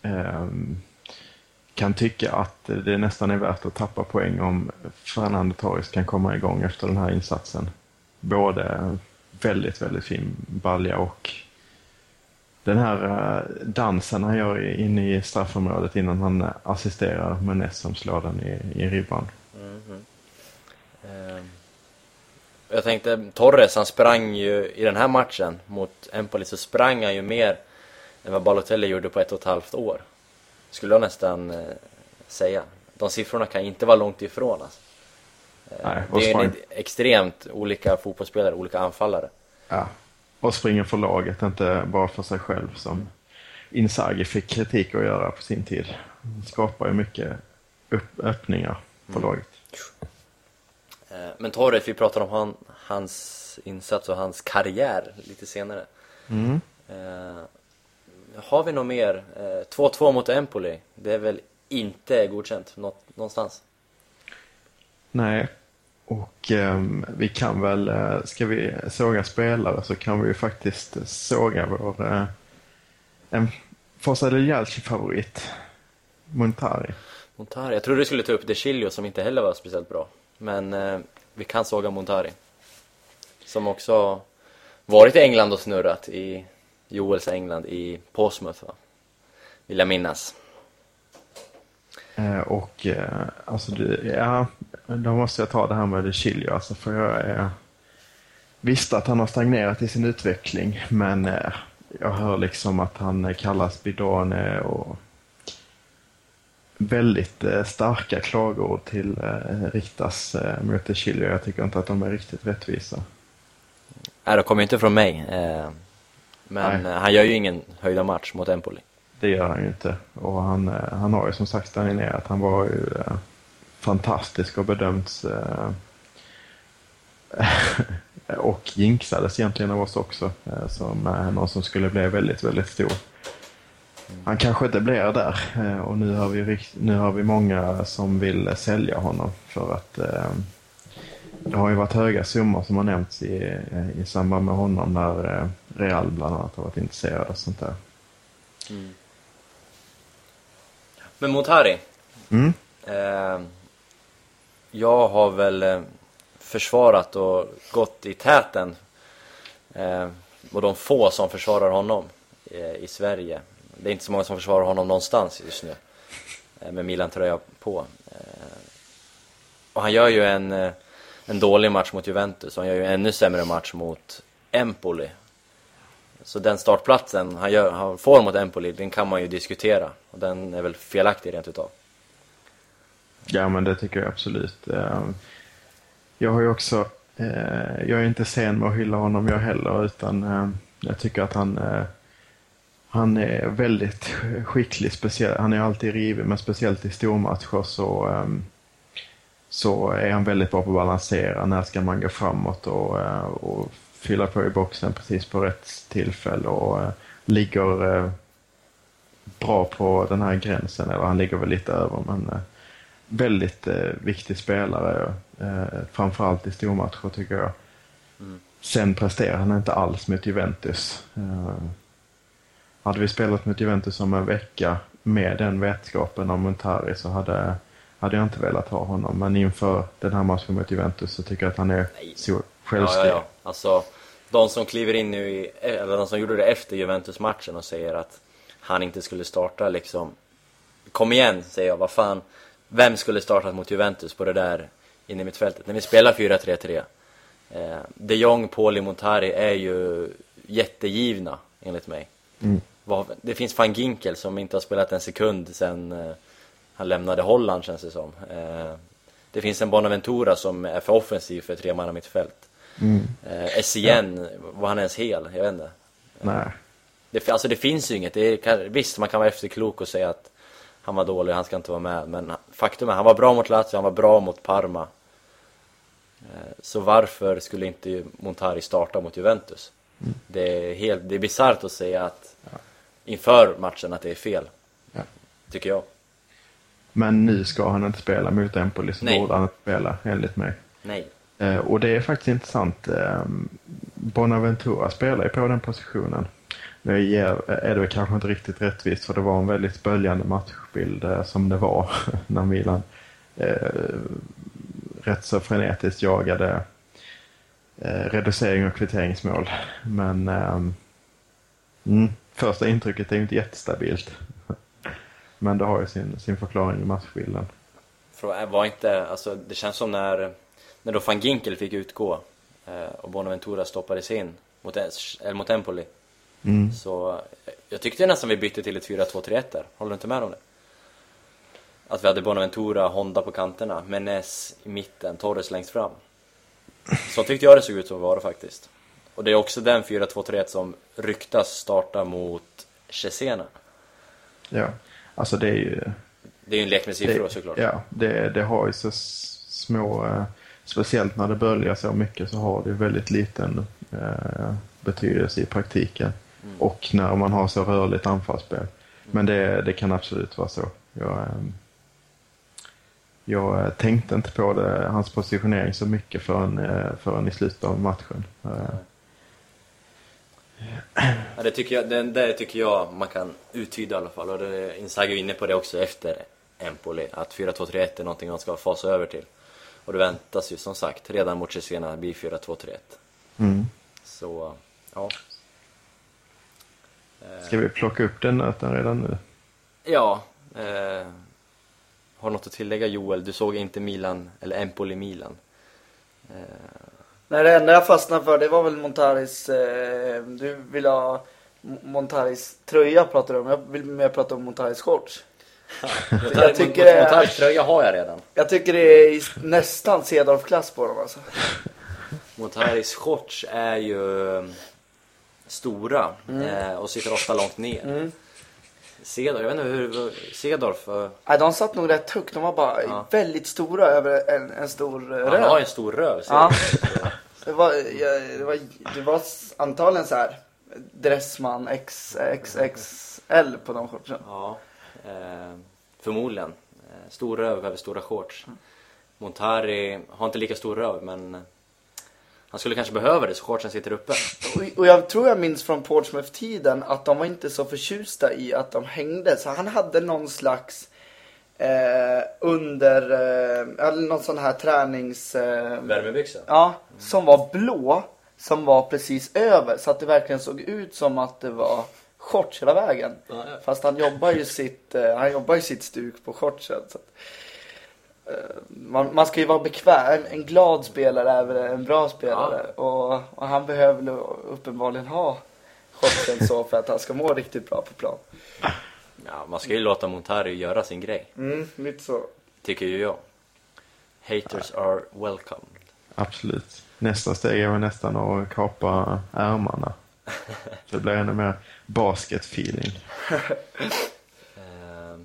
Speaker 3: ehm, kan tycka att det nästan är värt att tappa poäng om Fernando Torres kan komma igång efter den här insatsen. Både väldigt, väldigt fin balja och den här eh, dansen han gör inne i straffområdet innan han assisterar assisterar Menes som slår den i, i ribban.
Speaker 1: Eh, jag tänkte, Torres han sprang ju i den här matchen mot Empoli så sprang han ju mer än vad Balotelli gjorde på ett och ett halvt år. Skulle jag nästan eh, säga. De siffrorna kan inte vara långt ifrån alltså. Eh,
Speaker 3: Nej,
Speaker 1: det är en extremt olika fotbollsspelare, olika anfallare.
Speaker 3: Ja. Och springer för laget, inte bara för sig själv som Inzaghi fick kritik att göra på sin tid. Han skapar ju mycket upp, öppningar på laget.
Speaker 1: Eh, Men Torres, vi pratar om han, hans insats och hans karriär lite senare.
Speaker 3: Mm.
Speaker 1: Eh, har vi något mer? Eh, 2-2 mot Empoli, det är väl inte godkänt någonstans?
Speaker 3: Nej, och ehm, vi kan väl, eh, ska vi såga spelare så kan vi ju faktiskt såga vår, eh, en Forza Jalci-favorit, Montari.
Speaker 1: Montari, jag trodde du skulle ta upp De Chilio som inte heller var speciellt bra. Men eh, vi kan såga Montari. Som också varit i England och snurrat i Joels England i Portsmouth va? Vill jag minnas.
Speaker 3: Eh, och eh, alltså, det, ja, då måste jag ta det här med De Chilio, alltså för jag är, visste att han har stagnerat i sin utveckling, men eh, jag hör liksom att han eh, kallas bidone och väldigt eh, starka klagord till eh, riktas eh, mot De Chilio. Jag tycker inte att de är riktigt rättvisa.
Speaker 1: Nej, det kommer ju inte från mig. Men
Speaker 3: Nej.
Speaker 1: eh, han gör ju ingen höjda match mot Empoli.
Speaker 3: Det gör han ju inte. Och han, eh, han har ju som sagt stagnerat. Han var ju eh, fantastisk och bedömts eh, och jinxades egentligen av oss också eh, som eh, någon som skulle bli väldigt, väldigt stor. Han kanske inte blir där och nu har, vi, nu har vi många som vill sälja honom för att det har ju varit höga summor som har nämnts i, i samband med honom när eh, Real bland annat har varit intresserade och sånt där.
Speaker 1: Men Montari.
Speaker 3: Mm.
Speaker 1: Eh, jag har väl eh, försvarat och gått i täten. Eh, och de få som försvarar honom eh, i Sverige. Det är inte så många som försvarar honom någonstans just nu. Eh, med Milan-tröja på. Eh, och han gör ju en, eh, en dålig match mot Juventus och han gör ju en ännu sämre match mot Empoli. Så den startplatsen han, gör, han får mot Empoli, den kan man ju diskutera. Och den är väl felaktig rent utav.
Speaker 3: Ja, men det tycker jag absolut. Eh, jag har ju också, eh, jag är inte sen med att hylla honom jag heller, utan eh, jag tycker att han, han är väldigt skicklig. Speciell, han är alltid rivig, men speciellt i stormatcher så, ehm, så är han väldigt bra på att balansera. När ska man gå framåt och, eh, och fylla på i boxen precis på rätt tillfälle och eh, ligger eh, bra på den här gränsen, eller han ligger väl lite över, men väldigt viktig spelare. Framförallt i stormatcher tycker jag. Sen presterar han inte alls mot Juventus. Hade vi spelat mot Juventus om en vecka med den vetskapen om Montari så hade, hade jag inte velat ha honom. Men inför den här matchen mot Juventus så tycker jag att han är så
Speaker 1: Ja,
Speaker 3: självskriven.
Speaker 1: ja, ja. Alltså, de som kliver in nu i, eller de som gjorde det efter Juventus-matchen och säger att han inte skulle starta liksom. Kom igen, säger jag. Vad fan. Vem skulle startat mot Juventus på det där inne i mittfältet? När vi spelar 4-3-3. Eh, de Jong, Poli, Montari är ju jättegivna, enligt mig.
Speaker 3: Mm.
Speaker 1: Det finns van Ginkel som inte har spelat en sekund sen eh, han lämnade Holland, känns det som. Eh, det finns en Bonaventura som är för offensiv för tre man mittfält.
Speaker 3: Mm.
Speaker 1: Eh, Essien, var han ens hel? Jag vet inte.
Speaker 3: Nej.
Speaker 1: Det, alltså det finns ju inget. Det kan- visst, man kan vara efterklok och säga att han var dålig, han ska inte vara med. Men faktum är, han var bra mot Lazio, han var bra mot Parma. Eh, Så varför skulle inte Montari starta mot Juventus? Det är helt, det är bisarrt att säga att inför matchen att det är fel,
Speaker 3: Ja.
Speaker 1: tycker jag.
Speaker 3: Men nu ska han inte spela mot Empoli så
Speaker 1: Nej.
Speaker 3: borde han inte spela enligt mig.
Speaker 1: Nej.
Speaker 3: Eh, och det är faktiskt intressant. Eh, Bonaventura spelar ju på den positionen. Nu ger, är det väl kanske inte riktigt rättvist för det var en väldigt böljande matchbild eh, som det var när Milan eh, rätt så frenetiskt jagade eh, reducering och kvitteringsmål. Men ehm, mm, första intrycket är ju inte jättestabilt. Men det har ju sin, sin förklaring i matchbilden.
Speaker 1: Var inte, alltså det känns som när, när då van Ginkel fick utgå eh, och Bonaventura stoppades in mot, eller mot Empoli.
Speaker 3: Mm.
Speaker 1: Så eh, jag tyckte nästan vi bytte till ett 4-2-3-1 där. Håller du inte med om det? Att vi hade Bonaventura, Honda på kanterna, Menes i mitten, Torres längst fram. Så tyckte jag det såg ut att vara faktiskt. Och det är också den 4-2-3-1 som ryktas starta mot Cesena.
Speaker 3: Ja, alltså det är ju...
Speaker 1: Det är ju en lek med siffror
Speaker 3: det,
Speaker 1: såklart.
Speaker 3: Ja, det, det har ju så små... Eh, speciellt när det böljar så mycket så har det väldigt liten eh, betydelse i praktiken.
Speaker 1: Mm.
Speaker 3: Och när man har så rörligt anfallsspel. Men det, det kan absolut vara så. Jag, ehm, jag eh, tänkte inte på det, hans positionering så mycket förrän, eh, förrän i slutet av matchen. Eh,
Speaker 1: Ja, det, tycker jag, det, det tycker jag man kan uttyda i alla fall. Och det, Inzaghi är inne på det också efter Empoli. Att 4-2-3-1 är någonting man ska fasa över till. Och det väntas ju som sagt redan mot Cesena bli 4-2-3-1.
Speaker 3: mm.
Speaker 1: Så, ja. Eh,
Speaker 3: Ska vi plocka upp den nöten redan nu?
Speaker 1: Ja. Eh, har något att tillägga Joel? Du såg inte Milan, eller Empoli-Milan.
Speaker 2: Nej, det enda jag fastnade för det var väl Montaris, eh, du vill ha Montaris tröja pratar du om. Jag vill mer prata om Montaris shorts. Jag tycker det
Speaker 1: Montaris tröja har jag redan.
Speaker 2: Jag tycker det är nästan Cedorf-klass på dem alltså.
Speaker 1: Montaris shorts är ju eh, stora eh, och sitter ofta långt ner.
Speaker 2: Mm.
Speaker 1: Cedorf, jag vet inte hur, Cedorf, eh,
Speaker 2: Nej, de satt nog rätt högt. De var bara
Speaker 1: Ja.
Speaker 2: väldigt stora över en, en stor eh,
Speaker 1: han har
Speaker 2: röv.
Speaker 1: en stor röv.
Speaker 2: Ja. Det var, det var, det var antagligen så här Dressman XXL på de shortsen.
Speaker 1: Ja, eh, förmodligen. Eh, stor röv över stora shorts. Montari har inte lika stor röv men han skulle kanske behöva det så shortsen sitter uppe.
Speaker 2: Och, och jag tror jag minns från Portsmouth-tiden att de var inte så förtjusta i att de hängde. Så han hade någon slags eh, under, eh, eller någon sån här tränings... Eh,
Speaker 1: Värmebyxa?
Speaker 2: ja, som var blå. Som var precis över. Så att det verkligen såg ut som att det var shorts hela vägen.
Speaker 1: Ja, ja.
Speaker 2: Fast han jobbar ju sitt, eh, han jobbar ju sitt stuk på shortsen. Så att, eh, man, man ska ju vara bekväm. En glad spelare är väl en bra spelare. Och, och han behöver uppenbarligen ha shortsen så för att han ska må riktigt bra på plan.
Speaker 1: Ja, man ska ju låta Montari göra sin grej.
Speaker 2: Mm, lite så.
Speaker 1: Tycker ju jag. Haters are welcome.
Speaker 3: Absolut. Nästa steg är väl nästan att kapa ärmarna. Så det blir ännu mer basket-feeling.
Speaker 1: Eh,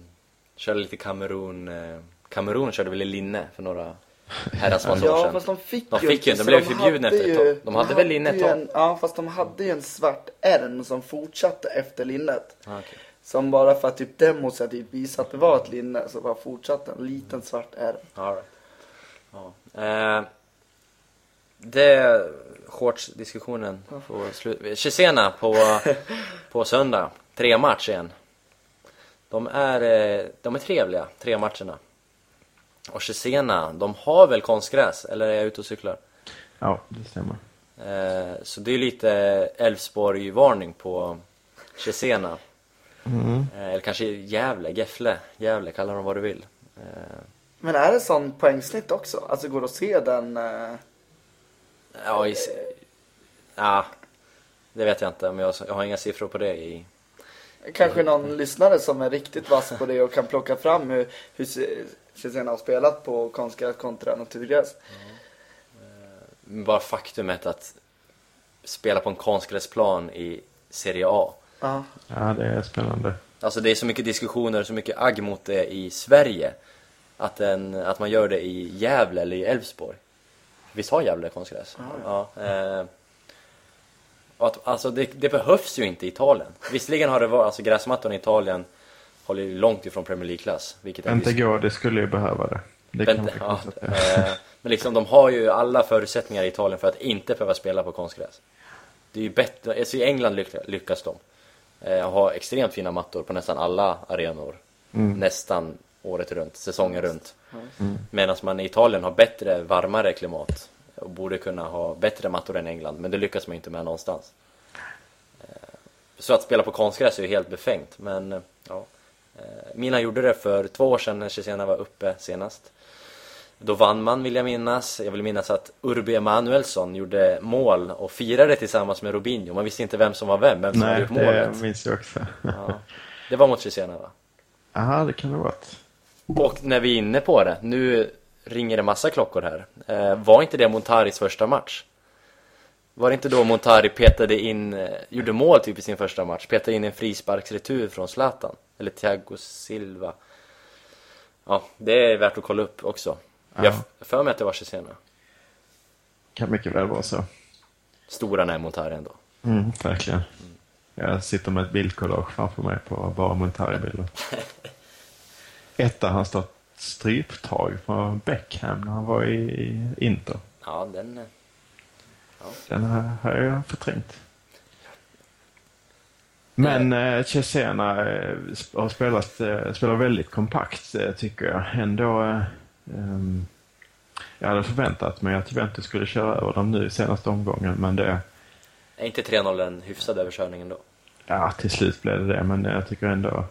Speaker 1: körde lite Kamerun. Eh, Kamerun körde väl i linne för några herrans massa år
Speaker 2: Ja,
Speaker 1: sedan.
Speaker 2: fast de fick
Speaker 1: De
Speaker 2: ju
Speaker 1: fick ju
Speaker 2: inte,
Speaker 1: de blev förbjudna
Speaker 2: hade
Speaker 1: efter ett tag. De hade väl linne ett tag?
Speaker 2: en- Ja, fast de hade ju en svart ärm som fortsatte efter linnet.
Speaker 1: Ah, okej.
Speaker 2: Som bara för att typ demonstrativt visa att det var ett linne så bara fortsatte en liten svart ärm.
Speaker 1: All right. ja. eh, det shorts-diskussionen får slut. På, på söndag. Tre match igen. De är, eh, de är trevliga, tre matcherna. Och Cesena, de har väl konstgräs? Eller är jag ute och cyklar?
Speaker 3: Ja, det stämmer.
Speaker 1: Eh, så det är lite Elfsborg-varning på Cesena.
Speaker 3: Mm.
Speaker 1: Eller kanske Gävle, Gefle, Gävle, kalla dem vad du vill. Eh,
Speaker 2: Men är det sån poängsnitt också? Alltså går det att se den? eh,
Speaker 1: Ja, i, ja, det vet jag inte. Men jag, jag har inga siffror på det i...
Speaker 2: Kanske någon lyssnare som är riktigt vass på det och kan plocka fram hur, hur Cesena har spelat på konstgräs kontra naturgräs.
Speaker 1: Bara faktumet att spela på en konstgräsplan i Serie A.
Speaker 2: Ja.
Speaker 3: Ja, det är spännande.
Speaker 1: Alltså det är så mycket diskussioner, så mycket agg mot det i Sverige. Att, en, att man gör det i Gävle eller i Elfsborg. Visst har Gävle konstgräs? Ja. eh, och att, alltså det, det behövs ju inte i Italien. Visserligen har det varit, alltså gräsmattorna i Italien håller ju långt ifrån Premier League-klass.
Speaker 3: Pentago, det skulle ju behöva det. Det kan
Speaker 1: Pent-
Speaker 3: vi
Speaker 1: ja, eh, men liksom de har ju alla förutsättningar i Italien för att inte behöva spela på konstgräs. Det är ju bättre, alltså i England lyck- lyckas de. Eh, ha extremt fina mattor på nästan alla arenor. Nästan året runt, säsongen runt. Medan man i Italien har bättre, varmare klimat. Och borde kunna ha bättre mattor än England, men det lyckas man inte med någonstans. Eh, Så att spela på konstgräs är ju helt befängt, men eh, ja. Eh, Milan gjorde det för två år sedan när Cesena var uppe senast. Då vann man vill jag minnas. Jag vill minnas att Urbi Emanuelsson gjorde mål och firade tillsammans med Robinho. Man visste inte vem som var vem, vem som hade
Speaker 3: Nej,
Speaker 1: gjort
Speaker 3: det
Speaker 1: målet.
Speaker 3: minns jag också.
Speaker 1: Ja. Det var mot Cesena va?
Speaker 3: Jaha, det kan det varit.
Speaker 1: Och när vi är inne på det, nu ringer det massa klockor här. Eh, var inte det Montaris första match? Var det inte då Montari petade in, eh, gjorde mål typ i sin första match? Petade in en frisparksretur från Zlatan? Eller Thiago Silva? Ja, det är värt att kolla upp också. Jag
Speaker 3: Ja.
Speaker 1: har för mig att det var Cesena.
Speaker 3: Kan mycket väl vara så.
Speaker 1: Stora är Montari ändå.
Speaker 3: Mm, verkligen. Jag sitter med ett bildkollage framför mig på bara Montari-bilder. Ett där han står stryptag på Beckham när han var i, Inter.
Speaker 1: Ja, den... eh,
Speaker 3: Den här har jag förträngt. Men eh, Cesena eh, har spelat, eh, spelar väldigt kompakt eh, tycker jag. Ändå, ehm, jag hade förväntat mig att Juventus skulle köra över dem nu i senaste omgången men det,
Speaker 1: Är inte 3-0 en hyfsad överkörning ändå?
Speaker 3: ja till slut blev det det men jag tycker ändå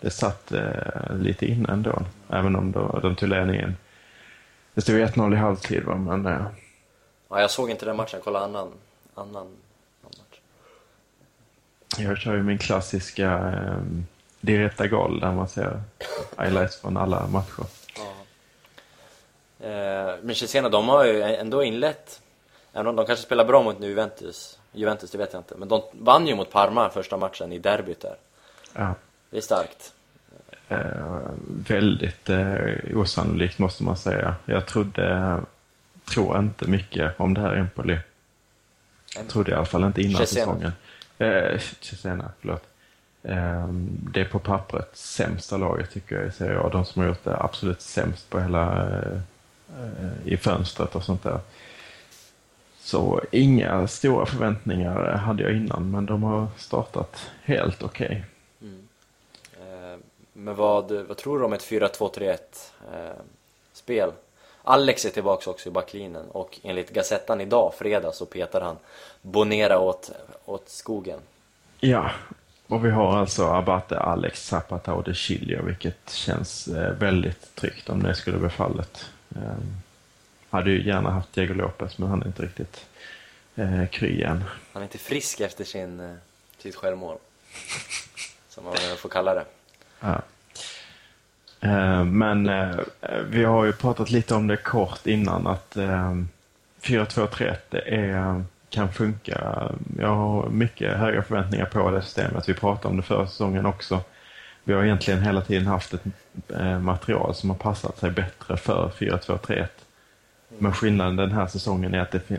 Speaker 3: det satt eh, lite innan ändå. Även om då, de tog ledningen. Det stod 1-0 i halvtid va men eh,
Speaker 1: Ja, jag såg inte den matchen, kolla annan, annan, annan match.
Speaker 3: Jag kör ju min klassiska eh, direkta gal där man ser highlights från alla matcher.
Speaker 1: Eh, men Cesena, de har ju ändå inlett, även om de kanske spelar bra mot nu Juventus, Juventus det vet jag inte, men de vann ju mot Parma första matchen i derbyt där.
Speaker 3: Ja,
Speaker 1: Det är starkt.
Speaker 3: eh, väldigt eh, osannolikt måste man säga. Jag trodde, tror inte mycket om det här Empoli. Jag trodde i alla fall inte innan
Speaker 1: Cesena.
Speaker 3: säsongen. Eh, Cesena, förlåt. Eh, det är på pappret sämsta laget tycker jag i Serie A. De som har gjort det absolut sämst på hela eh, i fönstret och sånt där. Så inga stora förväntningar hade jag innan, men de har startat helt okej.
Speaker 1: Eh, men vad, vad tror du om ett 4-2-3-1 eh, spel? Alex är tillbaka också i backlinjen och enligt Gazettan idag, fredag, så petar han Bonera åt, åt skogen.
Speaker 3: Ja, och vi har alltså Abate, Alex, Zapata och De Chilio, vilket känns eh, väldigt tryggt om det skulle bli fallet. Eh, hade ju gärna haft Diego Lopez, men han är inte riktigt eh, kry än.
Speaker 1: Han är inte frisk efter sin, eh, sitt självmål. Som man får kalla det.
Speaker 3: Ja. Eh, men eh, vi har ju pratat lite om det kort innan att eh, 4-2-3-1 det är, kan funka. Jag har mycket höga förväntningar på det systemet. Vi pratade om det förra säsongen också. Vi har egentligen hela tiden haft ett eh, material som har passat sig bättre för 4-2-3-1. Men skillnaden den här säsongen är att det,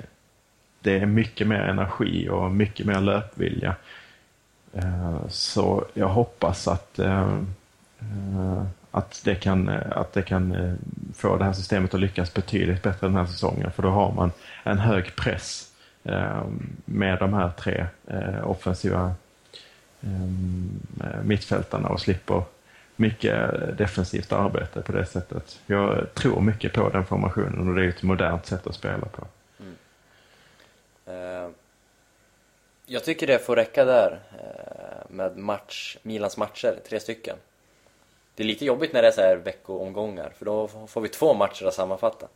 Speaker 3: det är mycket mer energi och mycket mer löpvilja. Eh, så jag hoppas att, eh, att det kan, att det kan få det här systemet att lyckas betydligt bättre den här säsongen. För då har man en hög press med de här tre offensiva Eh, mittfältarna och slipper mycket defensivt arbete på det sättet. Jag tror mycket på den formationen och det är ett modernt sätt att spela på. Mm.
Speaker 1: Eh, Jag tycker det får räcka där eh, med match, Milans matcher, tre stycken. Det är lite jobbigt när det är så här veckoomgångar, för då får vi två matcher att sammanfatta.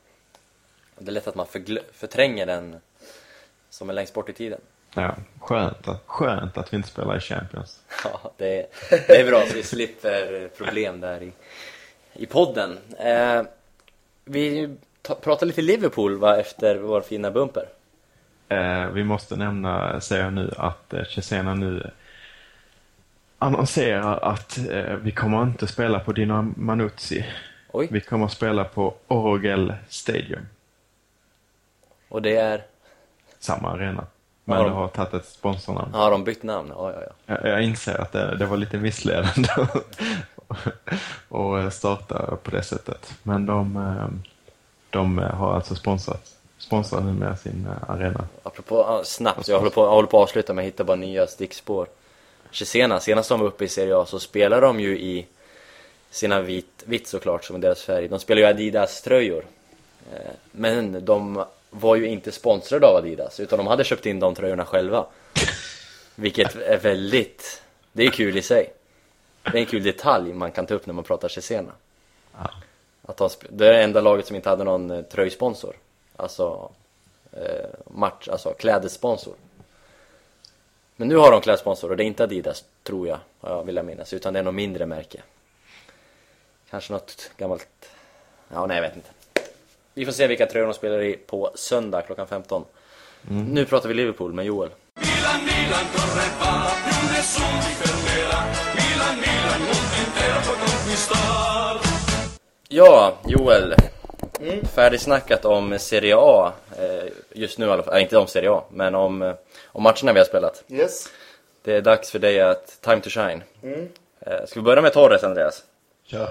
Speaker 1: Det är lätt att man förtränger den som är längst bort i tiden.
Speaker 3: Ja, skönt, att, skönt att vi inte spelar i Champions.
Speaker 1: Ja, det är, det är bra så vi slipper problem där i, i podden. Eh, vi ta, pratar lite Liverpool va, efter vår fina bumper.
Speaker 3: Eh, vi måste nämna, säger jag nu, att eh, Cesena nu annonserar att eh, vi kommer inte spela på Dino Manuzzi.
Speaker 1: Oj,
Speaker 3: Vi kommer spela på Orgel Stadium.
Speaker 1: Och det är...
Speaker 3: Samma arena. Men det
Speaker 1: de-
Speaker 3: har tagit ett sponsornamn.
Speaker 1: Har de bytt namn? Ja, ja, ja.
Speaker 3: Jag, jag inser att det, det var lite missledande att starta på det sättet. Men de, eh, de har alltså sponsrat, sponsrat nu med sin eh, arena.
Speaker 1: Apropå, snabbt, jag håller, på, jag håller på att avsluta med att hitta bara nya stickspår. Cesena, senast de var uppe i Serie A så spelar de ju i sina vit, vitt såklart som är deras färg. De spelar ju Adidas-tröjor. Eh, Men de var ju inte sponsrade av Adidas utan de hade köpt in de tröjorna själva. Vilket är väldigt, det är kul i sig. Det är en kul detalj man kan ta upp när man pratar Cesena.
Speaker 3: Ja.
Speaker 1: Att de, det är det enda laget som inte hade någon eh, tröjsponsor. Alltså eh, match, alltså klädesponsor. Men nu har de klädsponsor och det är inte Adidas, tror jag, jag vill jag minnas, utan det är något mindre märke. Kanske något gammalt, ja nej jag vet inte. Vi får se vilka tröjor de spelar i på söndag klockan 15. Nu pratar vi Liverpool med Joel.
Speaker 4: Milan, Milan, corre va, più nessuno ti fermerà. Milan, Milan, mondo intero può conquistar.
Speaker 1: Ja, Joel. Färdigsnackat om Serie A, eh, just nu i alla fall, äh, inte om Serie A, men om, eh, om matcherna vi har spelat.
Speaker 2: Yes.
Speaker 1: Det är dags för dig att, time to shine. Eh, ska vi börja med Torres, Andreas?
Speaker 3: Kör.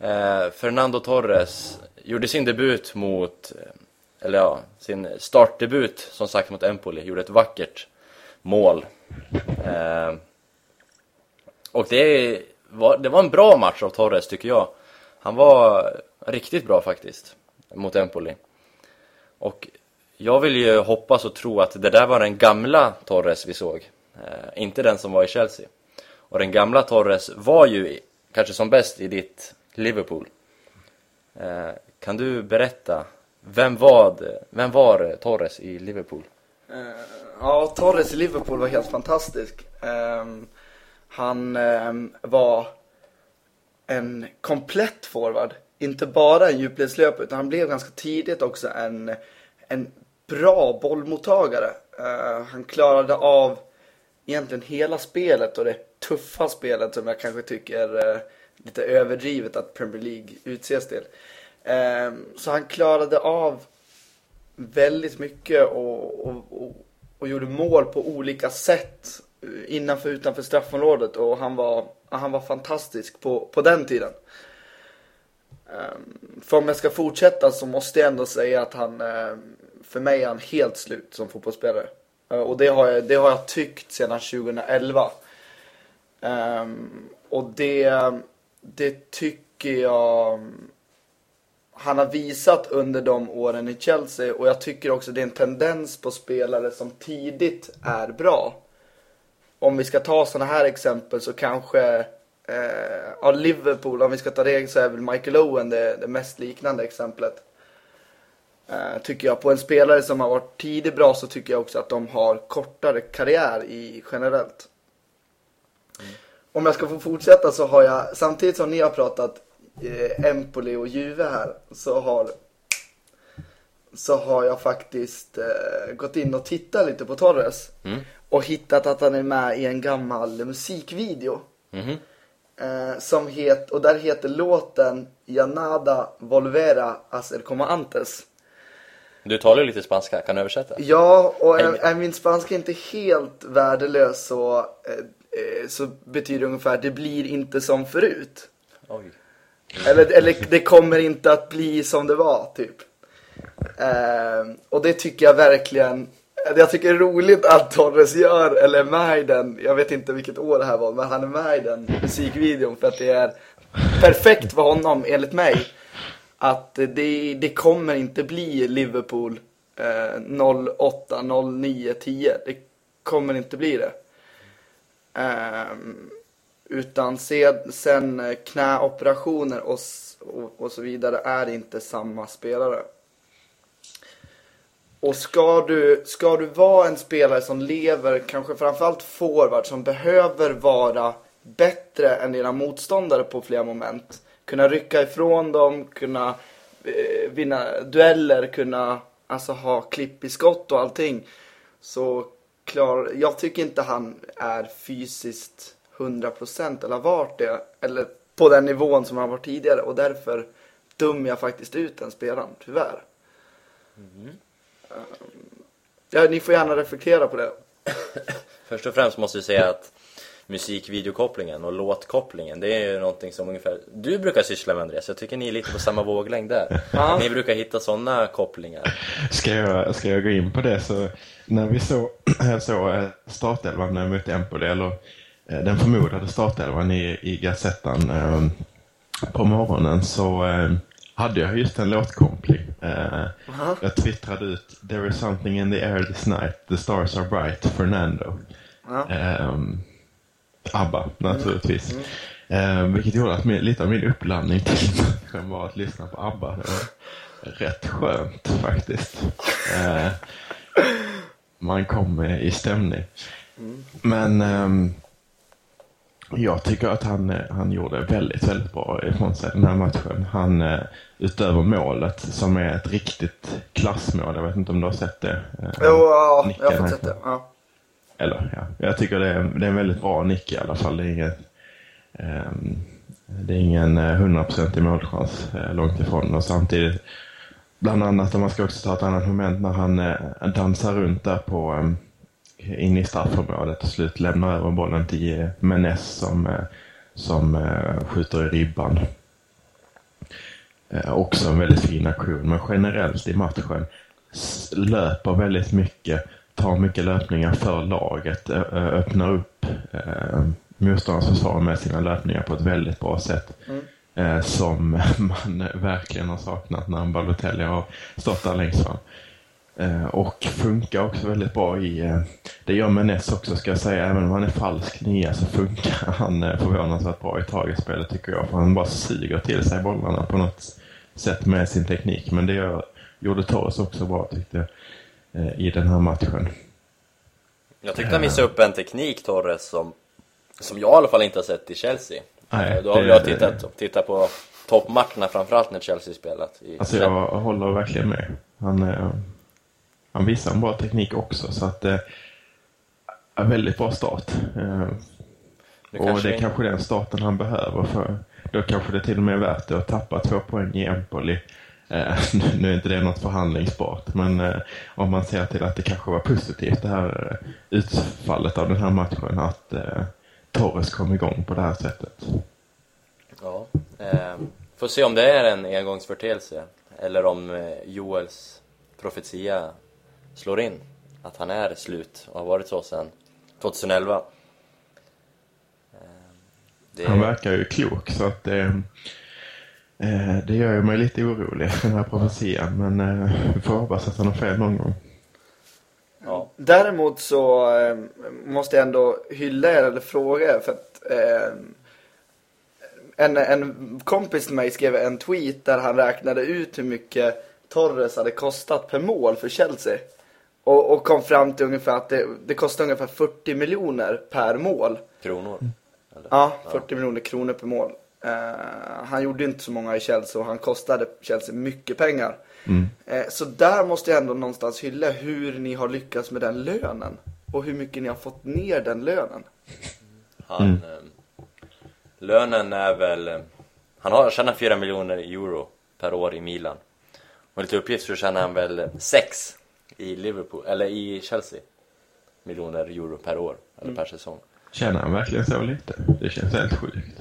Speaker 1: Eh, Fernando Torres gjorde sin debut mot, eh, eller ja, sin startdebut som sagt mot Empoli, gjorde ett vackert mål. Eh, och det var, det var en bra match av Torres tycker jag. Han var riktigt bra faktiskt, mot Empoli. Och jag vill ju hoppas och tro att det där var den gamla Torres vi såg, eh, inte den som var i Chelsea. Och den gamla Torres var ju kanske som bäst i ditt Liverpool. Eh, kan du berätta, vem var, vem var Torres i Liverpool?
Speaker 2: Eh, ja, Torres i Liverpool var helt fantastisk. Ehm, han ehm, var en komplett forward. Inte bara en djupledslöpare utan han blev ganska tidigt också en, en bra bollmottagare. Eh, han klarade av egentligen hela spelet och det tuffa spelet som jag kanske tycker är lite överdrivet att Premier League utses till. Ehm, så han klarade av väldigt mycket och, och, och, och gjorde mål på olika sätt eh, innanför och utanför straffområdet och han var, han var fantastisk på, på den tiden. Ehm, för om jag ska fortsätta så måste jag ändå säga att han, ehm, för mig är han helt slut som fotbollsspelare. Eh, och det har jag, det har jag tyckt sedan 2011. Och det, det tycker jag han har visat under de åren i Chelsea och jag tycker också det är en tendens på spelare som tidigt är bra. Om vi ska ta sådana här exempel så kanske eh, ja, Liverpool, om vi ska ta det så är väl Michael Owen det, det mest liknande exemplet. Eh, tycker jag. På en spelare som har varit tidigt bra så tycker jag också att de har kortare karriär i generellt. Om jag ska få fortsätta så har jag, samtidigt som ni har pratat Empoli och Juve här, så har så har jag faktiskt eh, gått in och tittat lite på Torres. Och hittat att han är med i en gammal musikvideo.
Speaker 1: Mhm.
Speaker 2: Eh, som het, och där heter låten Janada Volvera Acer Como Antes.
Speaker 1: Du talar ju lite spanska, kan du översätta?
Speaker 2: Ja, och är, är min spanska inte helt värdelös så, eh, eh, så betyder det ungefär det blir inte som förut.
Speaker 1: Oj.
Speaker 2: Eller, eller det kommer inte att bli som det var, typ. Eh, och det tycker jag verkligen, jag tycker det är roligt att Torres gör, eller är med i den, jag vet inte vilket år det här var, men han är med i den musikvideon för att det är perfekt för honom, enligt mig. Att det, det kommer inte bli Liverpool eh, 08, 09, 10. Det kommer inte bli det. Ehm, utan sen, sen knäoperationer och, och, och så vidare är inte samma spelare. Och ska du, ska du vara en spelare som lever, kanske framförallt forward, som behöver vara bättre än dina motståndare på flera moment. Kunna rycka ifrån dem, kunna eh, vinna dueller, kunna alltså, ha klipp i skott och allting. Så klar, jag tycker inte han är fysiskt 100% eller har varit det. Eller på den nivån som han var tidigare. Och därför dömer jag faktiskt ut den spelaren, tyvärr. Ja, ni får gärna reflektera på det.
Speaker 1: Först och främst måste jag säga att musikvideokopplingen och låtkopplingen, det är ju någonting som ungefär du brukar syssla med Andreas. Jag tycker ni är lite på samma våglängd där.
Speaker 2: Ja.
Speaker 1: Ni brukar hitta sådana kopplingar.
Speaker 3: Ska jag, ska jag gå in på det så när vi såg så, eh, startelvan när vi mötte Empoli, eller den förmodade startelvan i, i Gazettan eh, på morgonen så eh, hade jag just en låtkoppling. Eh, jag twittrade ut There is something in the air this night, the stars are bright, Fernando. Ehm, ABBA naturligtvis. Ehm, vilket gjorde att min, lite av min uppladdning till var att lyssna på ABBA. Det var rätt skönt faktiskt. Man kom eh, i stämning. Men ehm, jag tycker att han, eh, han gjorde väldigt, väldigt bra ifrån sig den här matchen. Han, eh, utöver målet, som är ett riktigt klassmål, jag vet inte om du har sett det? Eh,
Speaker 2: Jo, ja, jag har fått sett det. Ja.
Speaker 3: eller ja, jag tycker det är, det är en väldigt bra nick i alla fall. Det är ingen, det är ingen eh, hundraprocentig målchans långt ifrån. Och samtidigt, bland annat om man ska också ta ett annat moment när han dansar runt där på um, in i straffområdet och slut lämnar över bollen till Menes som, eh, som eh, skjuter i ribban. Eh, också en väldigt fin aktion, men generellt i matchen löper väldigt mycket, tar mycket löpningar för laget, öppnar upp motståndarens försvar med sina löpningar på ett väldigt bra sätt. Eh, som man verkligen har saknat när Balotelli har stått där längst fram. Eh, och funkar också väldigt bra i, eh, det gör Menes också ska jag säga, även om han är falsk nia så funkar han eh, förvånansvärt bra i tagetspelet tycker jag. För han bara suger till sig bollarna på något sätt med sin teknik. Men det gör, gjorde Torres också bra tyckte jag i den här matchen.
Speaker 1: Jag tyckte han visade upp en teknik, Torres, som, som jag i alla fall inte har sett i Chelsea.
Speaker 3: Nej,
Speaker 1: Då har
Speaker 3: det-
Speaker 1: jag tittat, tittat på toppmatcherna framförallt när Chelsea spelat. I
Speaker 3: Alltså jag håller verkligen med. Han, han visar en bra teknik också så att eh, en väldigt bra start. Eh,
Speaker 1: Nu
Speaker 3: och det är kanske den starten han behöver för då kanske det till och med är värt det att tappa två poäng i Empoli. Eh, nu är inte det något förhandlingsbart men eh, om man ser till att det kanske var positivt det här eh, utfallet av den här matchen att eh, Torres kom igång på det här sättet.
Speaker 1: Ja. Eh, får se om det är en engångsförteelse eller om eh, Joels profetia slår in. Att han är slut och har varit så sedan 2011. Eh, det,
Speaker 3: Han verkar ju klok så att det, eh, det gör ju mig lite orolig den här profetian men eh, vi får hoppas att han har fel någon gång.
Speaker 1: ja.
Speaker 2: Däremot så eh, måste jag ändå hylla er eller fråga er för att eh, en, en kompis till mig skrev en tweet där han räknade ut hur mycket Torres hade kostat per mål för Chelsea. Och, och kom fram till ungefär att det, det kostar ungefär 40 miljoner per mål.
Speaker 1: Kronor. Eller?
Speaker 2: Ja, 40 miljoner kronor per mål. Eh, han gjorde inte så många i Chelsea och han kostade Chelsea mycket pengar. Eh, så där måste jag ändå någonstans hylla hur ni har lyckats med den lönen. Och hur mycket ni har fått ner den lönen.
Speaker 1: Han, eh, lönen är väl... eh, Han har tjänar 4 miljoner euro per år i Milan. Och lite uppgift så tjänar han väl 6 i Liverpool, eller i Chelsea. Miljoner euro per år, eller per säsong.
Speaker 3: Känner han verkligen så lite? Det känns helt sjukt.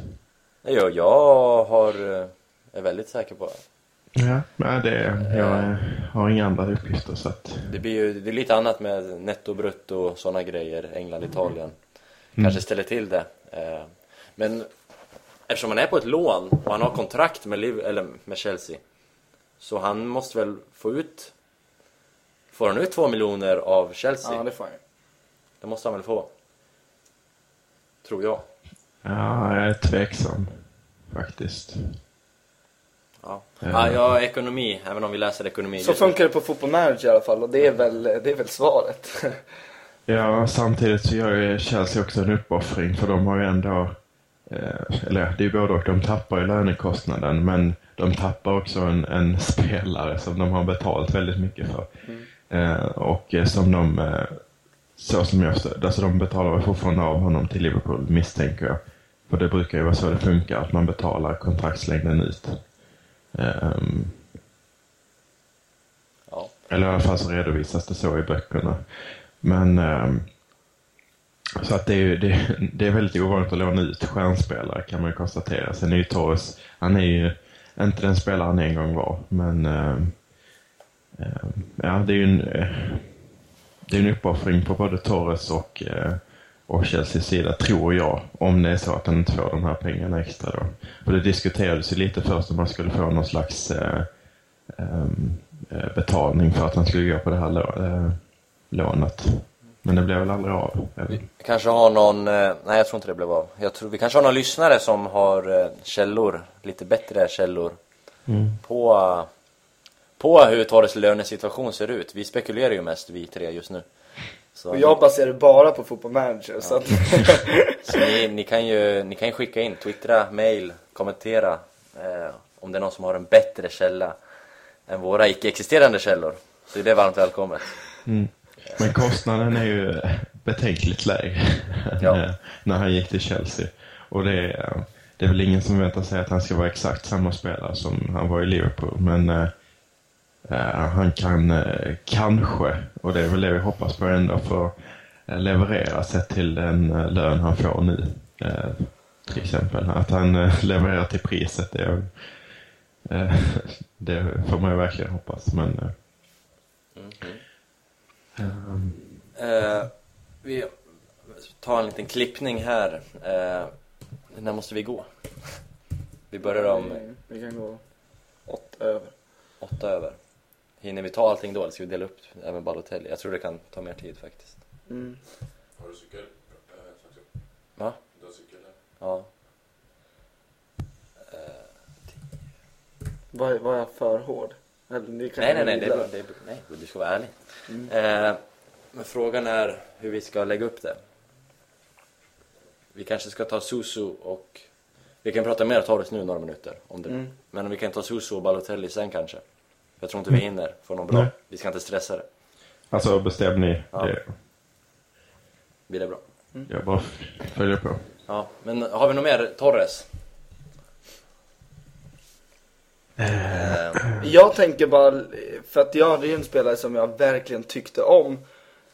Speaker 1: Ja, jag har, eh, är väldigt säker på det.
Speaker 3: Ja, men det, jag eh, har inga andra uppgifter så att
Speaker 1: Det blir ju det är lite annat med netto, brutto och sådana grejer. England, Italien. Kanske ställer till det. Eh, Men eftersom han är på ett lån och han har kontrakt med, Liv- eller med Chelsea. Så han måste väl få ut... Får han ut två miljoner av Chelsea?
Speaker 2: Ja, det får jag.
Speaker 1: Det måste han väl få? Tror jag.
Speaker 3: ja, jag är tveksam faktiskt.
Speaker 1: Ja, ja, ja ekonomi. Även om vi läser ekonomi.
Speaker 2: Så funkar det på Football Manager i alla fall och det är väl, det är väl svaret.
Speaker 3: Ja, samtidigt så gör ju Chelsea också en uppoffring för de har ju ändå, eh, eller det är ju både och, de tappar ju lönekostnaden men de tappar också en, en spelare som de har betalt väldigt mycket för. Eh, och eh, som de, eh, så som jag förstår, alltså de betalar fortfarande av honom till Liverpool misstänker jag. För det brukar ju vara så det funkar, att man betalar kontraktslängden ut. Ehm,
Speaker 1: Ja.
Speaker 3: Eller i alla fall så redovisas det så i böckerna. Men ehm, så att det är, ju- det, det är väldigt ovanligt att låna ut stjärnspelare kan man konstatera. Sen är ju Torres, han är ju inte den spelare han en gång var. Men ehm, ja, det är ju en, eh, det är en uppoffring på både Torres och, eh, och Chelseas sida, tror jag. Om det är så att han inte får de här pengarna extra då. Och det diskuterades ju lite först om man skulle få någon slags eh, eh, betalning för att han skulle gå på det här lå- eh, lånet. Men det blev väl aldrig av.
Speaker 1: Vi kanske har någon, eh, nej jag tror inte det blev av. Jag tror vi kanske har någon lyssnare som har eh, källor, lite bättre källor på, eh, på hur Torres lönesituation ser ut. Vi spekulerar ju mest vi tre just nu. Så,
Speaker 2: Och jag baserar bara på fotboll manager så att...
Speaker 1: så ni, ni, kan ju, ni kan ju skicka in, twittra, mail, kommentera eh, om det är någon som har en bättre källa än våra icke-existerande källor. Så är det varmt välkommet.
Speaker 3: Men kostnaden är ju betänkligt lägre
Speaker 1: Ja.
Speaker 3: när han gick till Chelsea. Och det är, det är väl ingen som väntar sig att han ska vara exakt samma spelare som han var i Liverpool. Men eh, eh, han kan eh, kanske, och det är väl det vi hoppas på ändå, få eh, leverera sett till den eh, lön han får nu. Eh, till exempel. Att han eh, levererar till priset, det, är, eh, det får man ju verkligen hoppas. Men, eh,
Speaker 1: Eh, vi tar en liten klippning här. Eh, när måste vi gå? Vi börjar om
Speaker 2: Vi kan gå åtta över.
Speaker 1: åtta över. Hinner vi ta allting då eller ska vi dela upp även Balotelli? Jag tror det kan ta mer tid faktiskt.
Speaker 2: Mm.
Speaker 4: Har du cykel? Eh,
Speaker 1: Va?
Speaker 4: Du har cykel där?
Speaker 1: Ja.
Speaker 2: Var, var jag för hård? Eller ni kan
Speaker 1: Nej, nej, nej, det är bra. Det är, bra. nej, du ska vara ärlig. Eh, men frågan är hur vi ska lägga upp det. Vi kanske ska ta Susu och... Vi kan prata mer Torres nu några minuter om det.
Speaker 2: Mm.
Speaker 1: Men om vi kan ta Susu och Balotelli sen kanske. Jag tror inte vi hinner få någon bra.
Speaker 3: Nej.
Speaker 1: Vi ska inte stressa det.
Speaker 3: alltså bestäm ni.
Speaker 1: Ja.
Speaker 3: Det,
Speaker 1: Blir det bra?
Speaker 3: jag bara följer på.
Speaker 1: Ja, men har vi något mer Torres? Eh,
Speaker 2: Jag tänker bara, för att jag hade ju en spelare som jag verkligen tyckte om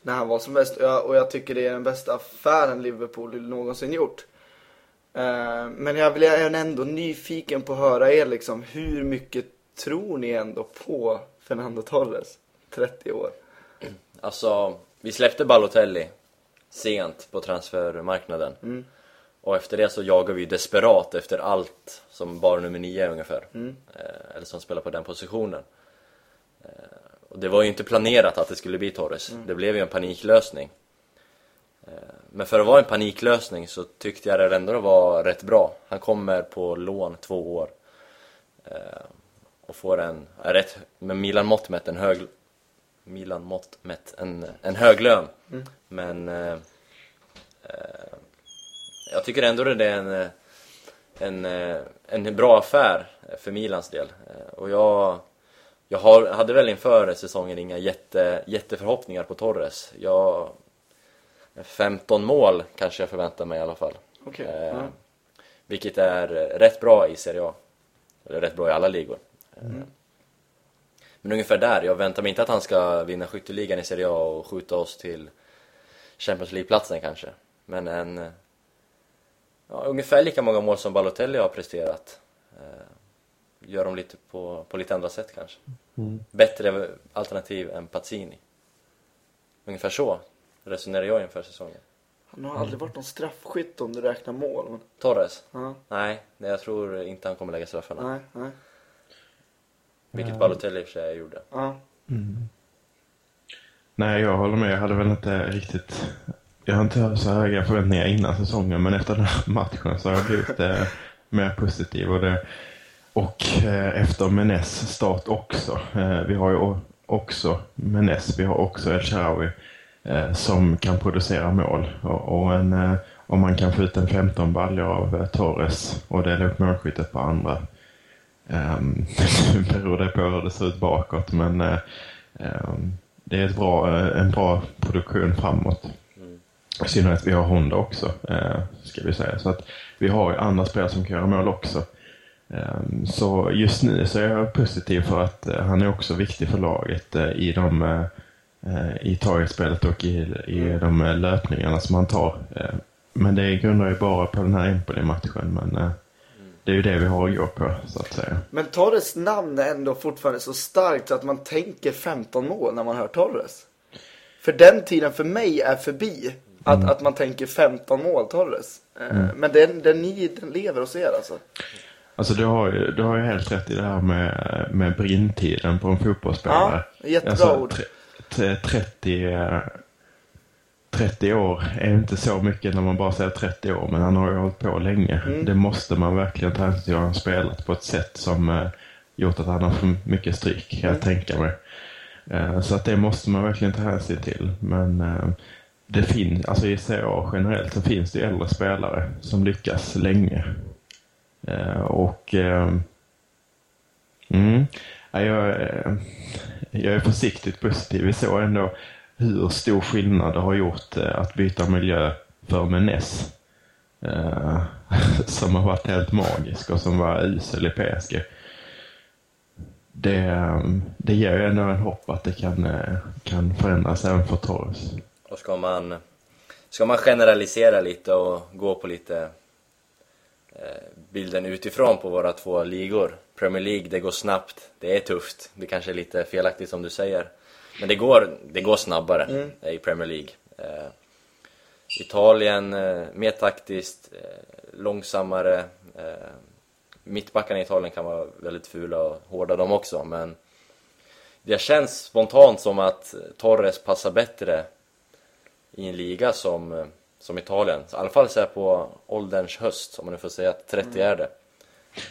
Speaker 2: när han var som bäst och jag, och jag tycker det är den bästa affären Liverpool någonsin gjort. Eh, men jag blir ändå nyfiken på att höra er liksom, hur mycket tror ni ändå på Fernando Torres? 30 år.
Speaker 1: Alltså, vi släppte Balotelli sent på transfermarknaden.
Speaker 2: Mm.
Speaker 1: Och efter det så jagar vi desperat efter allt som bar nummer 9 ungefär.
Speaker 2: Mm.
Speaker 1: Eh, eller som spelar på den positionen. Eh, och det var ju inte planerat att det skulle bli Torres. Det blev ju en paniklösning. Eh, men för att vara en paniklösning så tyckte jag det ändå var rätt bra. Han kommer på lån två år. Och får en, rätt, med Milan mått mätt en hög Milan mått mätt en, en hög lön. Men eh, eh, jag tycker ändå det är en, eh, en, eh, en bra affär för Milans del. Och jag, jag har, hade väl inför säsongen inga jätte, jätteförhoppningar på Torres. Jag, 15 mål kanske jag förväntar mig i alla fall.
Speaker 2: Okej.
Speaker 1: Eh,
Speaker 2: ja.
Speaker 1: Vilket är rätt bra i Serie A. Eller rätt bra i alla ligor. Eh, Men ungefär där, jag väntar mig inte att han ska vinna skytteligan i Serie A och skjuta oss till Champions League-platsen kanske. Men en... Ja, ungefär lika många mål som Balotelli har presterat. Eh, Gör de lite på, på lite andra sätt kanske. Bättre alternativ än Pazzini. Ungefär så resonerar jag inför säsongen.
Speaker 2: Han har aldrig varit någon straffskytt om du räknar mål. Men,
Speaker 1: Torres?
Speaker 2: ja,
Speaker 1: Nej, nej, jag tror inte han kommer lägga straffarna.
Speaker 2: nej, nej.
Speaker 1: Vilket Balotelli i och för sig gjorde.
Speaker 2: Ja.
Speaker 3: Nej, jag håller med. Jag hade väl inte riktigt... Jag har inte haft så höga förväntningar innan säsongen, men efter den här matchen så har jag blivit eh, mer positiv. Och, det, och eh, efter Menes start också. Eh, vi har ju också Menes, vi har också El Shaarawy eh, som kan producera mål. Och, och en, eh, om man kan få ut en 15 baljor av eh, Torres och dela upp målskyttet på andra. Um, beror det på hur det ser ut bakåt, men ehm, det är ett bra, eh, en bra produktion framåt. I synnerhet vi har Honda också, eh, ska vi säga. Så att vi har ju andra spelare som kan göra mål också. Ehm, Så just nu så är jag positiv för att han är också viktig för laget i de i targetspelet och i, i de eh, löpningarna som han tar. Men det grundar ju bara på den här Empoli-matchen. Men det är ju det vi har att gå på så att säga.
Speaker 2: Men Torres namn är ändå fortfarande så starkt så att man tänker 15 mål när man hör Torres. För den tiden för mig är förbi. Att, att man tänker 15 mål Torres. Eh, Men den, den, ni, den lever hos er alltså.
Speaker 3: Alltså du har ju, du har ju helt rätt i det här med, med brintiden på en fotbollsspelare.
Speaker 2: Ja, jättebra
Speaker 3: alltså,
Speaker 2: ord.
Speaker 3: tre- tre- 30, eh, 30 år är inte så mycket när man bara säger 30 år, men han har ju hållit på länge.
Speaker 2: Mm.
Speaker 3: Det måste man verkligen ta hänsyn till. Han har spelat på ett sätt som eh, gjort att han har för mycket stryk, kan
Speaker 2: Mm.
Speaker 3: jag tänka mig. Eh, så att det måste man verkligen ta hänsyn till. Men eh, det finns, alltså i CA generellt så finns det ju äldre spelare som lyckas länge. Eh, och eh, mm, ja, jag, eh, jag är försiktigt positiv. Vi såg ändå hur stor skillnad det har gjort eh, att byta miljö för Menes. Eh, som har varit helt magisk och som var usel i PSG. Det, eh, det ger ju ändå en hopp att det kan, kan förändras även för Torres.
Speaker 1: Och ska man, ska man generalisera lite och gå på lite bilden utifrån på våra två ligor. Premier League, det går snabbt, det är tufft. Det kanske är lite felaktigt som du säger. Men det går, det går snabbare i Premier League. Eh, Italien, eh, mer taktiskt, eh, långsammare. Eh, mittbackarna i Italien kan vara väldigt fula och hårda de också, men det känns spontant som att Torres passar bättre i en liga som, eh, som Italien. Så I alla fall så här på ålderns höst, om man nu får säga att 30 är det.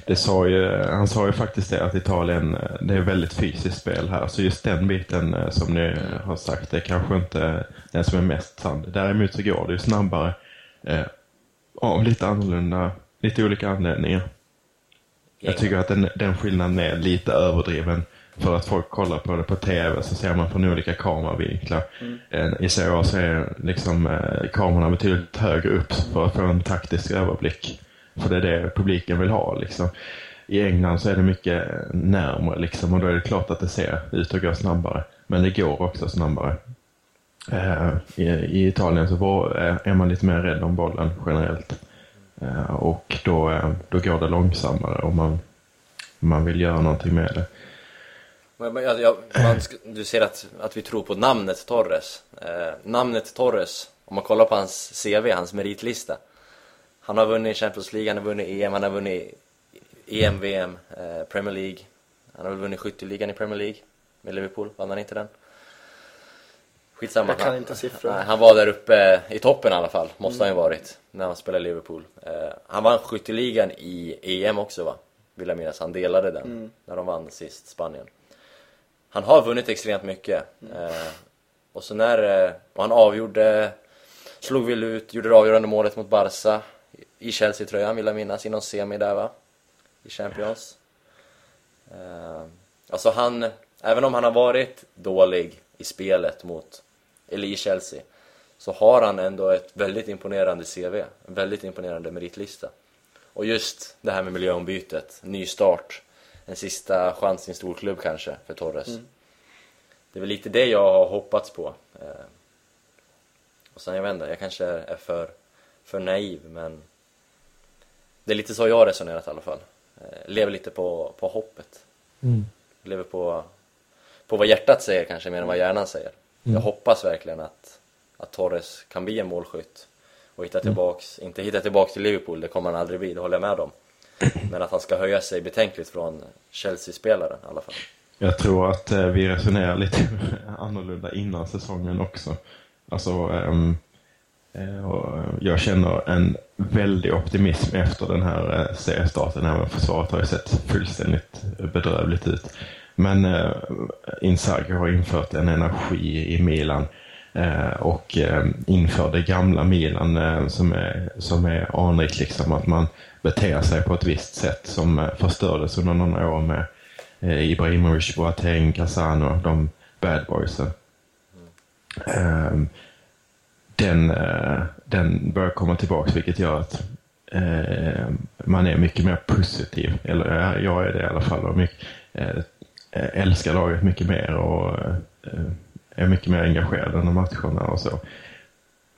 Speaker 3: Det sa ju, han sa ju faktiskt det att Italien, det är väldigt fysiskt spel här. Så just den biten eh, som ni har sagt, det är kanske inte den som är mest sann. Däremot så går det ju snabbare eh, av lite annorlunda, lite olika anledningar. Jag tycker att den, den skillnaden är lite överdriven. För att folk kollar på det på TV så ser man från olika kameravinklar. Eh, I CA så är liksom eh, kamerorna betydligt högre upp för att få en taktisk överblick. För det är det publiken vill ha liksom. I England så är det mycket närmare liksom och då är det klart att det ser ut att gå snabbare. Men det går också snabbare. Eh, i, I Italien så var, eh, är man lite mer rädd om bollen generellt. Eh, och då, eh, då går det långsammare om man, man vill göra någonting med det.
Speaker 1: Men, jag, jag, man, du ser att, att vi tror på namnet Torres. Eh, namnet Torres, om man kollar på hans CV, hans meritlista. Han har vunnit Champions League, han har vunnit EM, han har vunnit EM, VM, eh, Premier League. Han har väl vunnit skytteligan i Premier League med Liverpool, vann han inte den? Skitsamma.
Speaker 2: Jag kan
Speaker 1: han,
Speaker 2: inte siffror.
Speaker 1: Han var där uppe i toppen i alla fall, måste han ju varit, när han spelade i Liverpool. Eh, han vann skytteligan i EM också va? Vill jag minnas, han delade den när de vann sist, Spanien. Han har vunnit extremt mycket. Eh, och så när, eh, och han avgjorde, slog väl ut, gjorde det avgörande målet mot Barca i Chelsea-tröjan vill jag minnas, i någon semi där va? I Champions. Eh, alltså han, även om han har varit dålig i spelet mot, eller i Chelsea, så har han ändå ett väldigt imponerande CV, en väldigt imponerande meritlista. Och just det här med miljöombytet, ny start, en sista chans i en stor klubb kanske för Torres. Det är väl lite det jag har hoppats på. Eh, och sen jag vet inte, jag kanske är för, för naiv men det är lite så jag har resonerat i alla fall. Eh, lever lite på, på hoppet. Lever på, på vad hjärtat säger kanske mer än vad hjärnan säger. Jag hoppas verkligen att, att Torres kan bli en målskytt och hitta tillbaks, inte hitta tillbaks till Liverpool, det kommer han aldrig bli, det håller jag med om. Men att han ska höja sig betänkligt från Chelsea-spelaren i alla fall.
Speaker 3: Jag tror att eh, vi resonerar lite annorlunda innan säsongen också. Alltså, och jag känner en väldig optimism efter den här eh, seriestarten. Även försvaret har ju sett fullständigt bedrövligt ut. Men eh, Inzaghi har infört en energi i Milan eh, och eh, inför det gamla Milan eh, som är, som är anrikt liksom att man beter sig på ett visst sätt som eh, förstördes under några år med eh, Ibrahimovic, Boateng, Casano, de bad boysen. Ehm, den, eh, den börjar komma tillbaka vilket gör att eh, man är mycket mer positiv. Eller jag är det i alla fall. Och mycket, eh, älskar laget mycket mer och eh, är mycket mer engagerad under matcherna och så.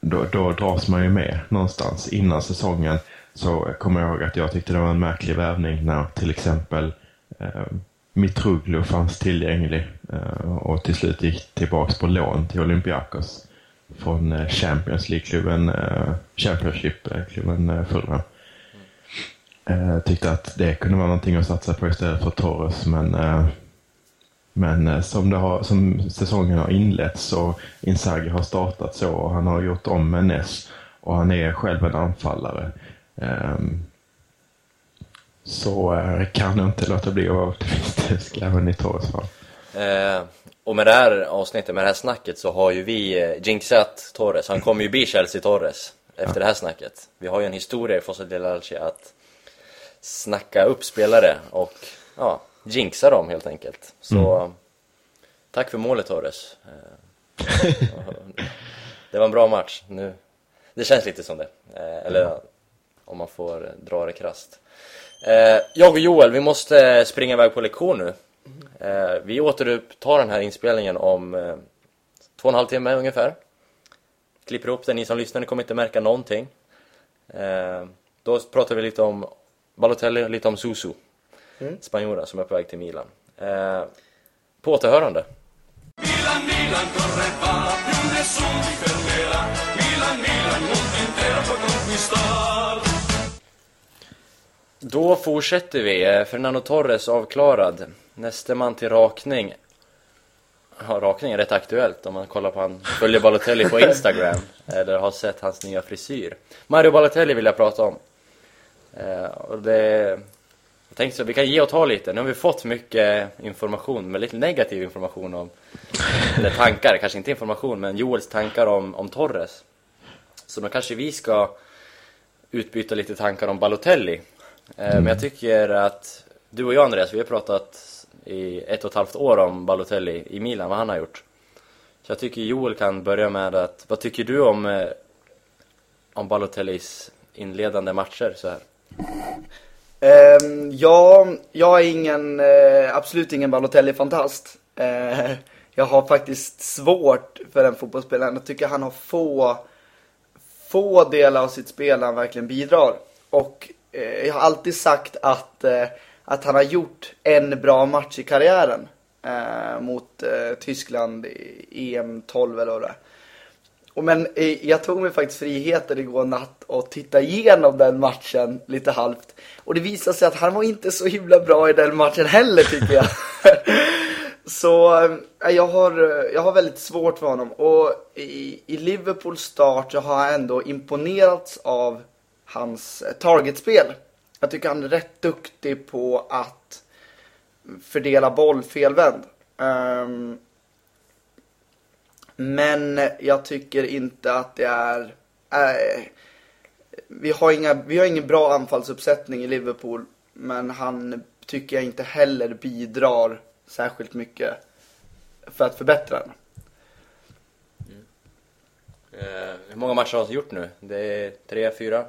Speaker 3: Då, då dras man ju med någonstans. Innan säsongen så kommer jag ihåg att jag tyckte det var en märklig värvning när till exempel eh, Mitroglou fanns tillgänglig eh, och till slut gick tillbaks på lån till Olympiakos från eh, Champions League-klubben, eh, Championship-klubben eh, Fulham. Mm. tyckte att det kunde vara någonting att satsa på istället för Torres, men men som, det har, som säsongen har inletts och Inzaghi har startat så och han har gjort om Menes och han är själv en anfallare. Um, så uh, kan jag inte låta bli att vara optimistisk även i Torres fall.
Speaker 1: Eh, och med det här avsnittet, med det här snacket så har ju vi eh, jinxat Torres. Han kommer ju bli Chelsea Torres efter det här snacket. Vi har ju en historia i Fossa del Alce att snacka upp spelare och ja, jinxa dem helt enkelt. Så tack för målet Torres. Eh, det var en bra match. Nu, det känns lite som det. Eh, eller om man får dra det krasst. Eh, jag och Joel, vi måste springa iväg på lektion nu. Eh, vi återupptar den här inspelningen om eh, två och en halv timme ungefär. Klipper ihop den, ni som lyssnar ni kommer inte märka någonting. Eh, då pratar vi lite om Balotelli och lite om Susu. Spanjora som är på väg till Milan. Eh, på återhörande.
Speaker 4: Milan, Milan, corre va, più nessuno ti fermerà. Milan, Milan, mondo intero puoi conquistar.
Speaker 1: Då fortsätter vi. Eh, Fernando Torres avklarad. Nästa man till rakning. Ja, rakning är rätt aktuellt om man kollar på han följer Balotelli på Instagram eller har sett hans nya frisyr. Mario Balotelli vill jag prata om. Eh, och det, jag tänkte så, vi kan ge och ta lite. Nu har vi fått mycket information, men lite negativ information om, eller tankar, kanske inte information, men Joels tankar om, om Torres. Så då kanske vi ska utbyta lite tankar om Balotelli. Eh, Men jag tycker att du och jag Andreas, vi har pratat i ett och ett halvt år om Balotelli i Milan, vad han har gjort. Så jag tycker Joel kan börja med att, vad tycker du om, eh, om Balotellis inledande matcher så här?
Speaker 2: Ehm, ja, jag är ingen, eh, absolut ingen Balotelli-fantast. Eh, jag har faktiskt svårt för den fotbollsspelaren. Jag tycker han har få, få delar av sitt spel han verkligen bidrar. Och eh, jag har alltid sagt att, eh, att han har gjort en bra match i karriären. Eh, mot eh, Tyskland i EM 12 eller vad det är. Och men eh, jag tog mig faktiskt friheten igår natt och titta igenom den matchen lite halvt. Och det visade sig att han var inte så himla bra i den matchen heller tycker jag. så eh, jag, har, eh, jag har väldigt svårt för honom. Och i, i Liverpools start så har jag ändå imponerats av hans eh, targetspel. Jag tycker han är rätt duktig på att fördela boll felvänd. Um, men jag tycker inte att det är... Äh, vi, har inga, vi har ingen bra anfallsuppsättning i Liverpool. Men han tycker jag inte heller bidrar särskilt mycket för att förbättra den. Mm.
Speaker 1: Eh, hur många matcher har han gjort nu? Det är tre, fyra?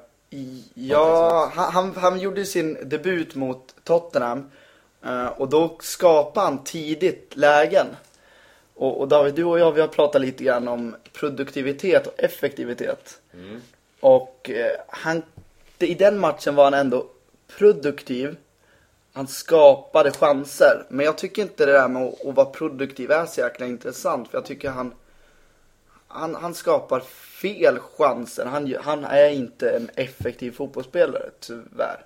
Speaker 2: Ja, han, han, gjorde sin debut mot Tottenham. eh, Och då skapade han tidigt lägen. Och, och David, du och jag vi har pratat lite grann om produktivitet och effektivitet. Och eh, han, i den matchen var han ändå produktiv. Han skapade chanser. Men jag tycker inte det där med att, att vara produktiv är så jäkla intressant. För jag tycker han, han, han skapar fel chanser. Han, han är inte en effektiv fotbollsspelare, tyvärr.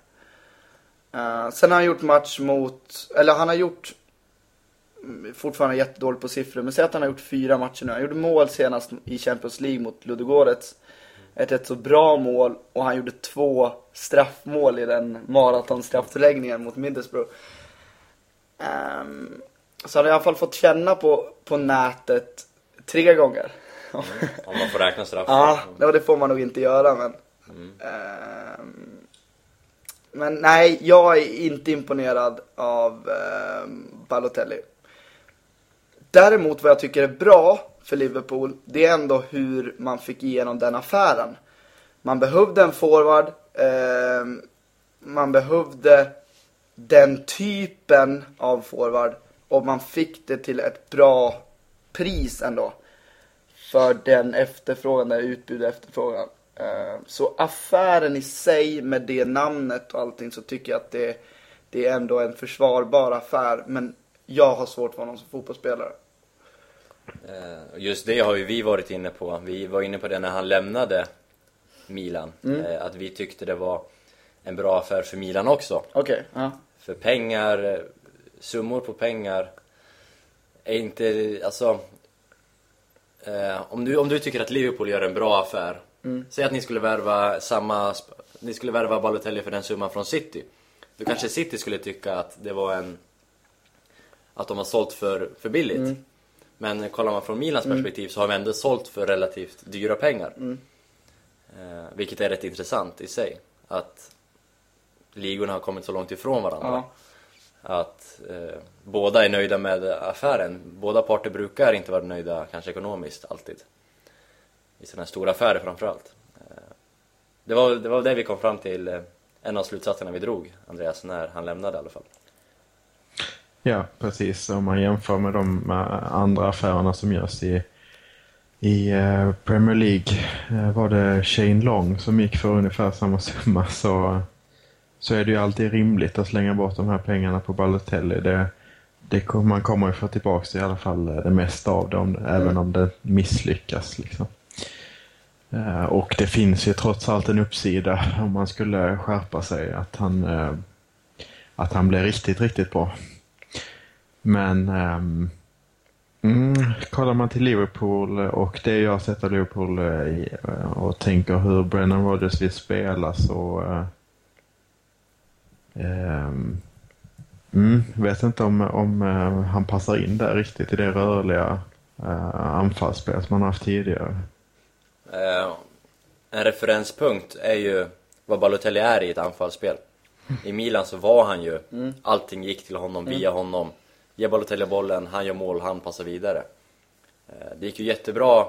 Speaker 2: Uh, sen har han gjort match mot, eller han har gjort, mm, fortfarande jättedålig på siffror, men säg att han har gjort fyra matcher nu. Han gjorde mål senast i Champions League mot Ludogorets. Ett rätt så bra mål och han gjorde två straffmål i den maratonstrafförläggningen mot Middlesbrough. Um, så han har i alla fall fått känna på, på nätet tre gånger.
Speaker 1: Om man får räkna straff.
Speaker 2: Ja, ja, det får man nog inte göra men. Ehm, men nej, jag är inte imponerad av ehm, Balotelli. Däremot vad jag tycker är bra för Liverpool, det är ändå hur man fick igenom den affären. Man behövde en forward. Eh, man behövde den typen av forward. Och man fick det till ett bra pris ändå. För den efterfrågan, det utbud och efterfrågan. Eh, Så affären i sig med det namnet och allting så tycker jag att det, det är ändå en försvarbar affär. Men jag har svårt för honom som fotbollsspelare.
Speaker 1: Eh, Just det har ju vi varit inne på. Vi var inne på det när han lämnade Milan. Eh, Att vi tyckte det var en bra affär för Milan också.
Speaker 2: Okej, ja.
Speaker 1: För pengar, summor på pengar är inte, alltså eh, om, du, om du tycker att Liverpool gör en bra affär Säg att ni skulle värva samma, ni skulle värva Balotelli för den summan från City. Då kanske City skulle tycka att det var en att de har sålt för, för billigt. Men kollar man från Milans perspektiv så har vi ändå sålt för relativt dyra pengar. Eh, Vilket är rätt intressant i sig Att ligorna har kommit så långt ifrån varandra.
Speaker 2: Ja
Speaker 1: att eh, båda är nöjda med affären. Båda parter brukar inte vara nöjda, kanske ekonomiskt, alltid. I sådana här stora affärer framförallt. Eh, det, var, det var det vi kom fram till, eh, en av slutsatserna vi drog, Andreas, när han lämnade i alla fall.
Speaker 3: Ja, precis. Om man jämför med de eh, andra affärerna som görs i, i eh, Premier League eh, var det Shane Long som gick för ungefär samma summa så, så är det ju alltid rimligt att slänga bort de här pengarna på Balotelli. Det, det, man kommer ju få tillbaka i alla fall eh, det mesta av om, det även om det misslyckas. Liksom. Eh, Och det finns ju trots allt en uppsida om man skulle skärpa sig att han, eh, att han blir riktigt, riktigt bra. Men ehm, mm, kollar man till Liverpool och det jag har sett av Liverpool eh, och tänker hur Brennan Rodgers vill spela så mm, vet inte om, om eh, han passar in där riktigt i det rörliga uh, anfallsspel som han har haft tidigare.
Speaker 1: Eh, en referenspunkt är ju vad Balotelli är i ett anfallsspel. I Milan så var han ju, allting gick till honom, via honom. Ge Balotelli bollen, han gör mål, han passar vidare. Eh, det gick ju jättebra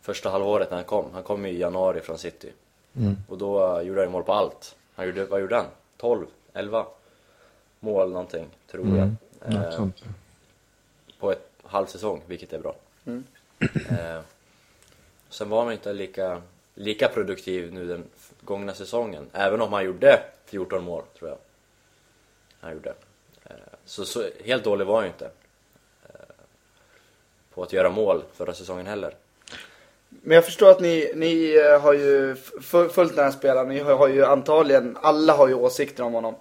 Speaker 1: första halvåret när han kom. Han kom ju i januari från City. Och då eh, gjorde han ju mål på allt. Han gjorde, vad gjorde han? 12? 11? Mål någonting, tror jag.
Speaker 3: Något
Speaker 1: Eh, på ett halvsäsong, vilket är bra. Eh, sen var han inte lika, lika produktiv nu den gångna säsongen, även om han gjorde 14 mål, tror jag. Han gjorde. Eh, så, så helt dålig var han ju inte. Eh, på att göra mål förra säsongen heller.
Speaker 2: Men jag förstår att ni, ni eh, har ju följt den här spelaren. Ni har, har ju antagligen, alla har ju åsikter om honom.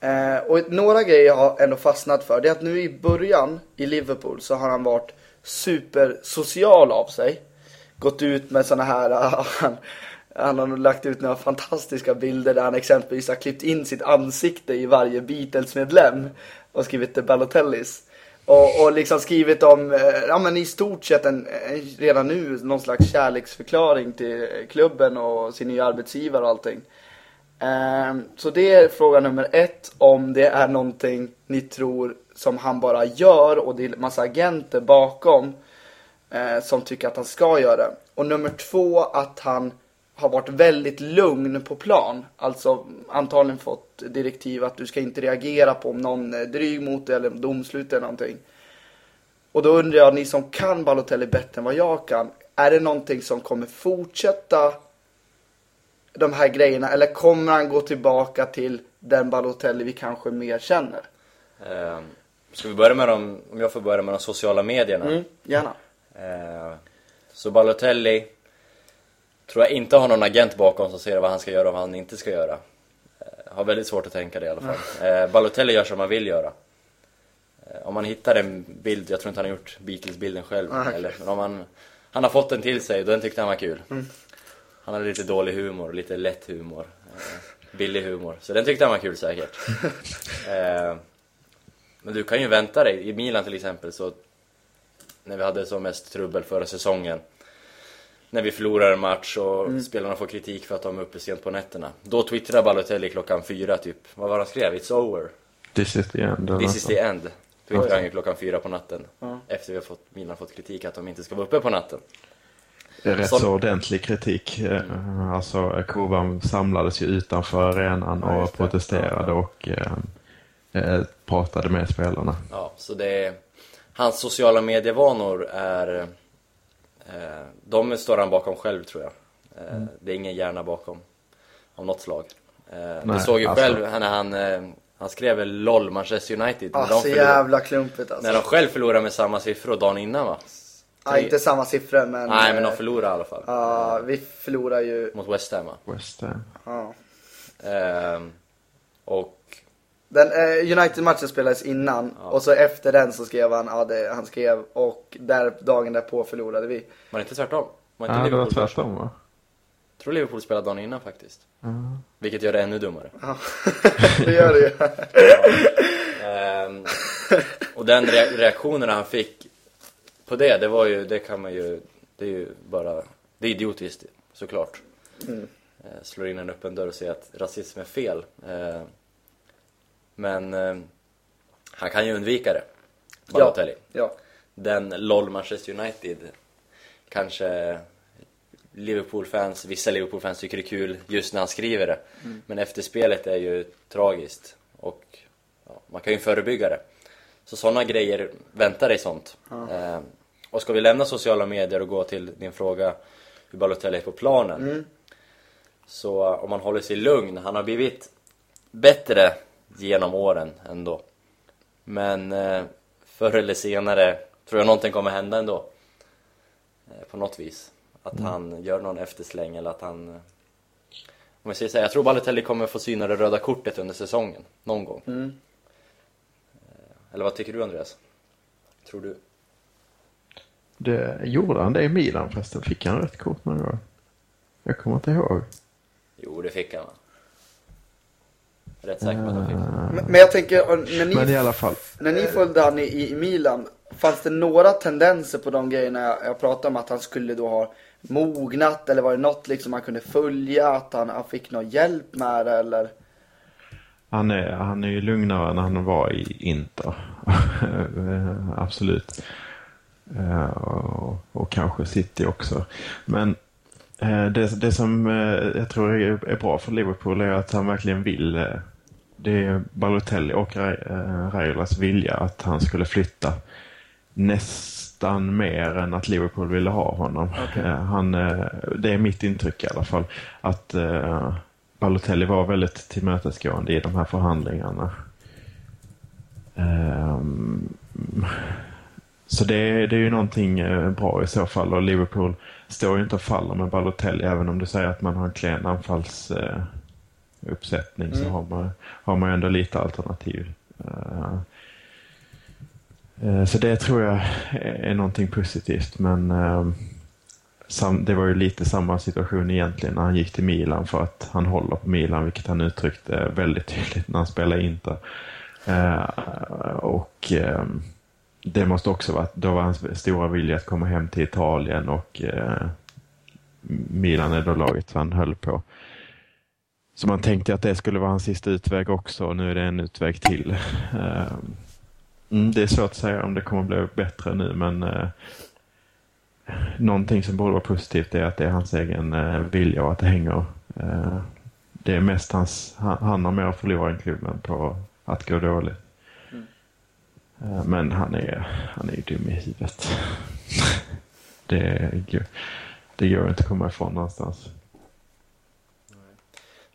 Speaker 2: Eh, och några grejer jag har ändå fastnat för. Det är att nu i början i Liverpool så har han varit supersocial av sig. Gått ut med såna här, han, han har nog lagt ut några fantastiska bilder där han exempelvis har klippt in sitt ansikte i varje Beatles-medlem och skrivit The Balotellis. Och, och liksom skrivit om, eh, ja men i stort sett en, redan nu någon slags kärleksförklaring till klubben och sin nya arbetsgivare och allting. Ehm, så det är fråga nummer ett, om det är någonting ni tror som han bara gör och det är massa agenter bakom eh, som tycker att han ska göra det. Och nummer två, att han har varit väldigt lugn på plan. Alltså antagligen fått direktiv att du ska inte reagera på om någon är dryg mot dig eller om domslut eller någonting. Och då undrar jag, ni som kan Balotelli bättre än vad jag kan, är det någonting som kommer fortsätta de här grejerna eller kommer han gå tillbaka till den Balotelli vi kanske mer känner?
Speaker 1: Eh, ska vi börja med de, om jag får börja med de sociala medierna.
Speaker 2: Mm, gärna.
Speaker 1: Eh, så Balotelli tror jag inte har någon agent bakom som säger vad han ska göra och vad han inte ska göra. Har väldigt svårt att tänka det i alla fall. Eh, Balotelli gör som han vill göra. Eh, om man hittar en bild, jag tror inte han har gjort Beatles-bilden själv,
Speaker 2: Ah, okej.
Speaker 1: eller, men om han, han har fått den till sig den tyckte han var kul. Han hade lite dålig humor, lite lätt humor. Eh, billig humor. Så den tyckte han var kul säkert. eh, men du kan ju vänta dig, i Milan till exempel så när vi hade som mest trubbel förra säsongen när vi förlorar en match och spelarna får kritik för att de är uppe sent på nätterna. Då twittrar Balotelli klockan fyra typ. Vad var det han skrev? It's over.
Speaker 3: This is the end.
Speaker 1: This is the end. Twittrar han ju klockan fyra på natten. Efter vi har fått, Milan fått kritik att de inte ska vara uppe på natten.
Speaker 3: rätt
Speaker 1: Sån-
Speaker 3: så ordentlig kritik. Eh, Alltså Kovan samlades ju utanför arenan
Speaker 2: Ja,
Speaker 3: och
Speaker 2: det.
Speaker 3: protesterade och eh, eh, pratade med spelarna.
Speaker 1: Ja, så det är... Hans sociala medievanor är... Eh, de står han bakom själv tror jag. Eh, Det är ingen hjärna bakom. Av något slag. Eh, du
Speaker 3: Nej,
Speaker 1: såg ju
Speaker 3: alltså-
Speaker 1: själv när han... Eh, han skrev väl LOL Manchester United.
Speaker 2: Ah,
Speaker 1: när, de
Speaker 2: så
Speaker 1: förlorade,
Speaker 2: jävla klumpigt alltså.
Speaker 1: när de själv förlorade med samma siffror dagen innan va?
Speaker 2: Ja, inte samma siffror men...
Speaker 1: Nej men de förlorade i alla fall.
Speaker 2: Ja, vi förlorar ju...
Speaker 1: Mot West Ham va?
Speaker 3: West Ham.
Speaker 2: Ja.
Speaker 1: Ehm, och
Speaker 2: Den eh, United-matchen spelades innan och så efter den så skrev han, ja det, han skrev och där, dagen därpå förlorade vi.
Speaker 1: var det inte tvärtom? Var inte
Speaker 3: Ja, det var
Speaker 1: Liverpool
Speaker 3: tvärtom va?
Speaker 1: Jag tror Liverpool spelade dagen innan faktiskt. Vilket gör det ännu dummare.
Speaker 2: Ja, det gör det ju.
Speaker 1: Ehm, och den re- reaktionen han fick på det, det var ju, det kan man ju, det är ju bara, det är idiotiskt såklart.
Speaker 2: Mm.
Speaker 1: Eh, slår in en öppen dörr och säger att rasism är fel. Eh, men eh, han kan ju undvika det, Balotelli.
Speaker 2: Ja.
Speaker 1: Den LOL Manchester United kanske Liverpool-fans, vissa Liverpool-fans tycker det är kul just när han skriver det. Men efterspelet är ju tragiskt och ja, man kan ju förebygga det. Så sådana grejer väntar dig sånt. Eh, och ska vi lämna sociala medier och gå till din fråga hur Balotelli är på planen. Så eh, om man håller sig lugn, han har blivit bättre genom åren ändå. Men eh, förr eller senare tror jag någonting kommer hända ändå. Eh, på något vis. Att han gör någon eftersläng eller att han... eh, Om jag säger så här, jag tror Balotelli kommer få syna det röda kortet under säsongen. Någon gång.
Speaker 2: Mm.
Speaker 1: Eh, Eller vad tycker du Andreas? Tror du?
Speaker 3: Det, gjorde han det i Milan förresten? Fick han rätt kort någon gång? Jag kommer inte ihåg.
Speaker 1: Jo, det fick han va? Rätt säker på att han fick.
Speaker 2: Men, men jag tänker, när ni,
Speaker 3: Men i alla fall.
Speaker 2: när ni följde han i, i Milan, fanns det några tendenser på de grejerna jag, jag pratade om att han skulle då ha mognat eller var det något liksom han kunde följa, att han, han fick någon hjälp med det eller?
Speaker 3: Han är, han är ju lugnare än han var i Inter. Eh, Absolut. Eh, och, och kanske City också. Men eh, det, det som eh, jag tror är, är bra för Liverpool är att han verkligen vill. Det är Balotelli och eh, Raiolas vilja att han skulle flytta nästan mer än att Liverpool ville ha honom. Eh, Han, eh, det är mitt intryck i alla fall. Att Balotelli var väldigt tillmötesgående i de här förhandlingarna. Ehm, så det, är- det är ju någonting bra i så fall och Liverpool står ju inte och faller med Balotelli även om du säger att man har en klen anfallsuppsättning eh, uppsättning så har man, har man ändå lite alternativ. Eh, eh, så det tror jag är, någonting positivt men sam, det var ju lite samma situation egentligen när han gick till Milan för att han håller på Milan vilket han uttryckte väldigt tydligt när han spelade Inter. Eh, och det måste också vara då var hans stora vilja att komma hem till Italien och eh, Milan är då laget han höll på. Så man tänkte att det skulle vara hans sista utväg också och nu är det en utväg till. Eh, mm, det är svårt att säga om det kommer bli bättre nu men eh, någonting som borde vara positivt är att det är hans egen eh, vilja och att det hänger. Eh, det är mest hans, han, han har mer att förlora än klubben på att gå dåligt. Eh, men han är, han är ju dum i huvudet. det, det går inte att komma ifrån någonstans.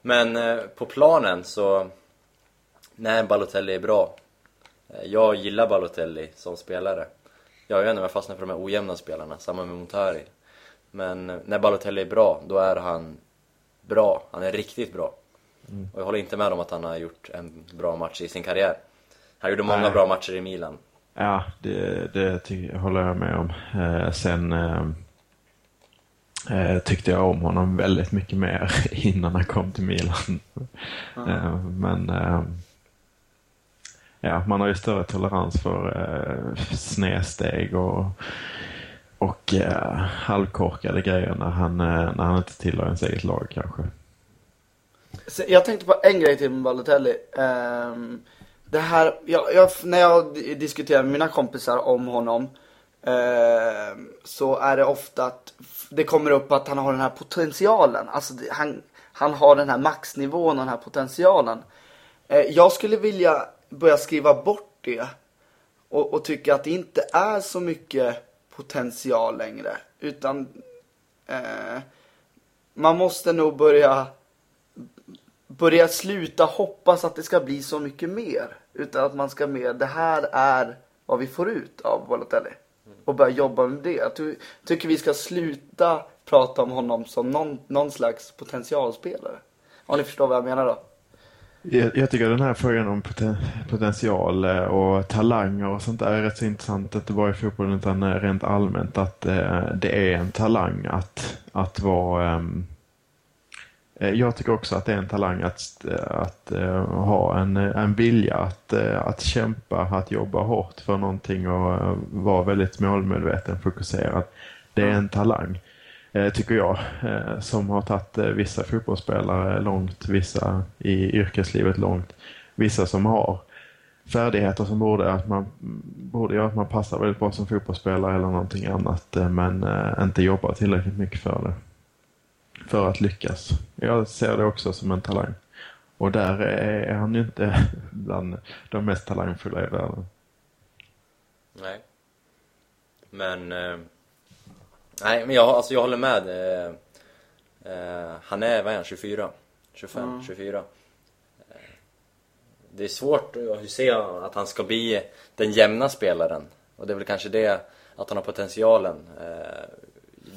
Speaker 1: Men eh, på planen så, när Balotelli är bra. Eh, jag gillar Balotelli som spelare. Jag inte om jag fastnar för de här ojämna spelarna, samma med Montari. Men eh, när Balotelli är bra, då är han bra. Han är riktigt bra. Och jag håller inte med om att han har gjort en bra match i sin karriär. Han gjorde många
Speaker 3: Nej.
Speaker 1: bra matcher i Milan.
Speaker 3: Ja, det, det håller jag med om. Eh, sen eh, tyckte jag om honom väldigt mycket mer innan han kom till Milan. Eh, men eh, ja, man har ju större tolerans för eh, snedsteg och, och eh, halvkorkade grejer när han, eh, när han inte tillhör ens eget lag kanske.
Speaker 2: Så jag tänkte på en grej till med Balotelli. Ehm, det här, jag, jag, när jag diskuterar med mina kompisar om honom eh, Ehm, så är det ofta att det kommer upp att han har den här potentialen. Alltså han, han har den här maxnivån och den här potentialen. Eh, jag skulle vilja börja skriva bort det och, och tycka att det inte är så mycket potential längre. Utan eh, man måste nog börja börja sluta hoppas att det ska bli så mycket mer. Utan att man ska mer, det här är vad vi får ut av Balotelli. Och börja jobba med det. Jag ty- tycker vi ska sluta prata om honom som någon, någon slags potentialspelare. Om ni förstår vad jag menar då.
Speaker 3: Jag, jag tycker den här frågan om poten, potential eh, och talanger och sånt där är rätt så intressant. Inte bara i fotbollen utan eh, rent allmänt att eh, det är en talang att, att vara eh, jag tycker också att det är en talang att, att eh, ha en, en vilja att, eh, att kämpa, att jobba hårt för någonting och eh, vara väldigt målmedveten, fokuserad. Det är en talang, eh, tycker jag, eh, som har tagit eh, vissa fotbollsspelare långt, vissa i yrkeslivet långt, vissa som har färdigheter som borde, att man, borde göra att man passar väldigt bra som fotbollsspelare eller någonting annat, eh, men eh, inte jobbar tillräckligt mycket för det för att lyckas. Jag ser det också som en talang. Och där är han ju inte bland de mest talangfulla i världen.
Speaker 1: Nej. Men... Eh, nej, men jag, alltså jag håller med. Eh, eh, han är, vad är han, 24? 25, 24. Eh, det är svårt att se att han ska bli den jämna spelaren. Och det är väl kanske det, att han har potentialen. Eh,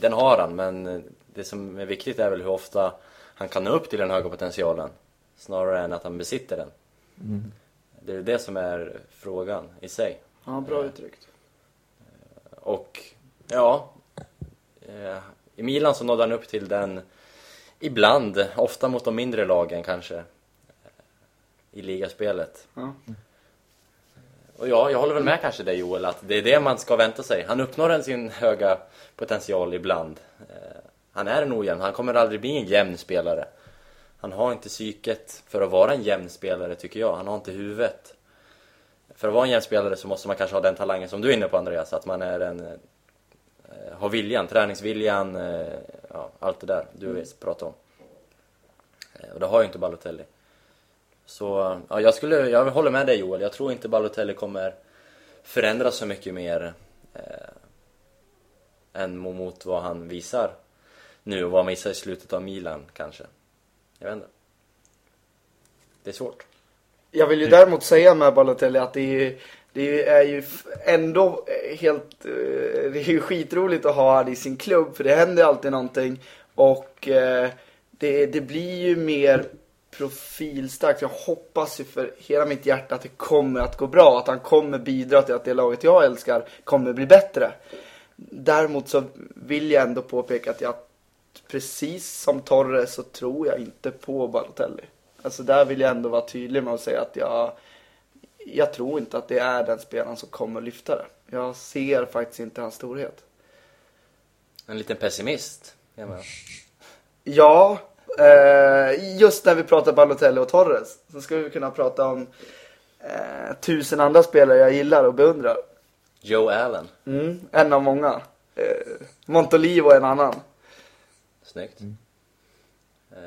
Speaker 1: den har han, men det som är viktigt är väl hur ofta han kan nå upp till den höga potentialen. Snarare än att han besitter den. Det är det som är frågan i sig.
Speaker 2: Ja, bra uttryckt.
Speaker 1: Och ja, eh, i Milan så nådde han upp till den ibland, ofta mot de mindre lagen kanske, eh, i ligaspelet.
Speaker 2: Ja.
Speaker 1: Och ja, jag håller väl med kanske dig Joel, att det är det man ska vänta sig. Han uppnår sin höga potential ibland. Han är en ojämn, han kommer aldrig bli en jämn spelare. Han har inte psyket för att vara en jämn spelare tycker jag, han har inte huvudet. För att vara en jämn spelare så måste man kanske ha den talangen som du är inne på Andreas, att man är en, eh, har viljan, träningsviljan, eh, ja, allt det där du pratar om. Eh, Och det har ju inte Balotelli. Så ja, jag, skulle, jag håller med dig Joel, jag tror inte Balotelli kommer förändras så mycket mer eh, än mot vad han visar nu och vad med i slutet av Milan kanske. Jag vet inte. Det är svårt.
Speaker 2: Jag vill ju däremot säga med Balotelli att det är, ju, det är ju ändå helt, eh, det är ju skitroligt att ha han i sin klubb för det händer alltid någonting och eh, det, det blir ju mer profilstarkt. Jag hoppas ju för hela mitt hjärta att det kommer att gå bra, att han kommer bidra till att det laget jag älskar kommer bli bättre. Däremot så vill jag ändå påpeka att jag, precis som Torres så tror jag inte på Balotelli. Alltså där vill jag ändå vara tydlig med att säga att jag, jag tror inte att det är den spelaren som kommer lyfta det. Jag ser faktiskt inte hans storhet.
Speaker 1: En liten pessimist. är man.
Speaker 2: Ja, eh, just när vi pratar Balotelli och Torres så ska vi kunna prata om eh, tusen andra spelare jag gillar och beundrar.
Speaker 1: Joe Allen.
Speaker 2: Mm, en av många. Eh, Montolivo en annan.
Speaker 1: Snyggt. Eh,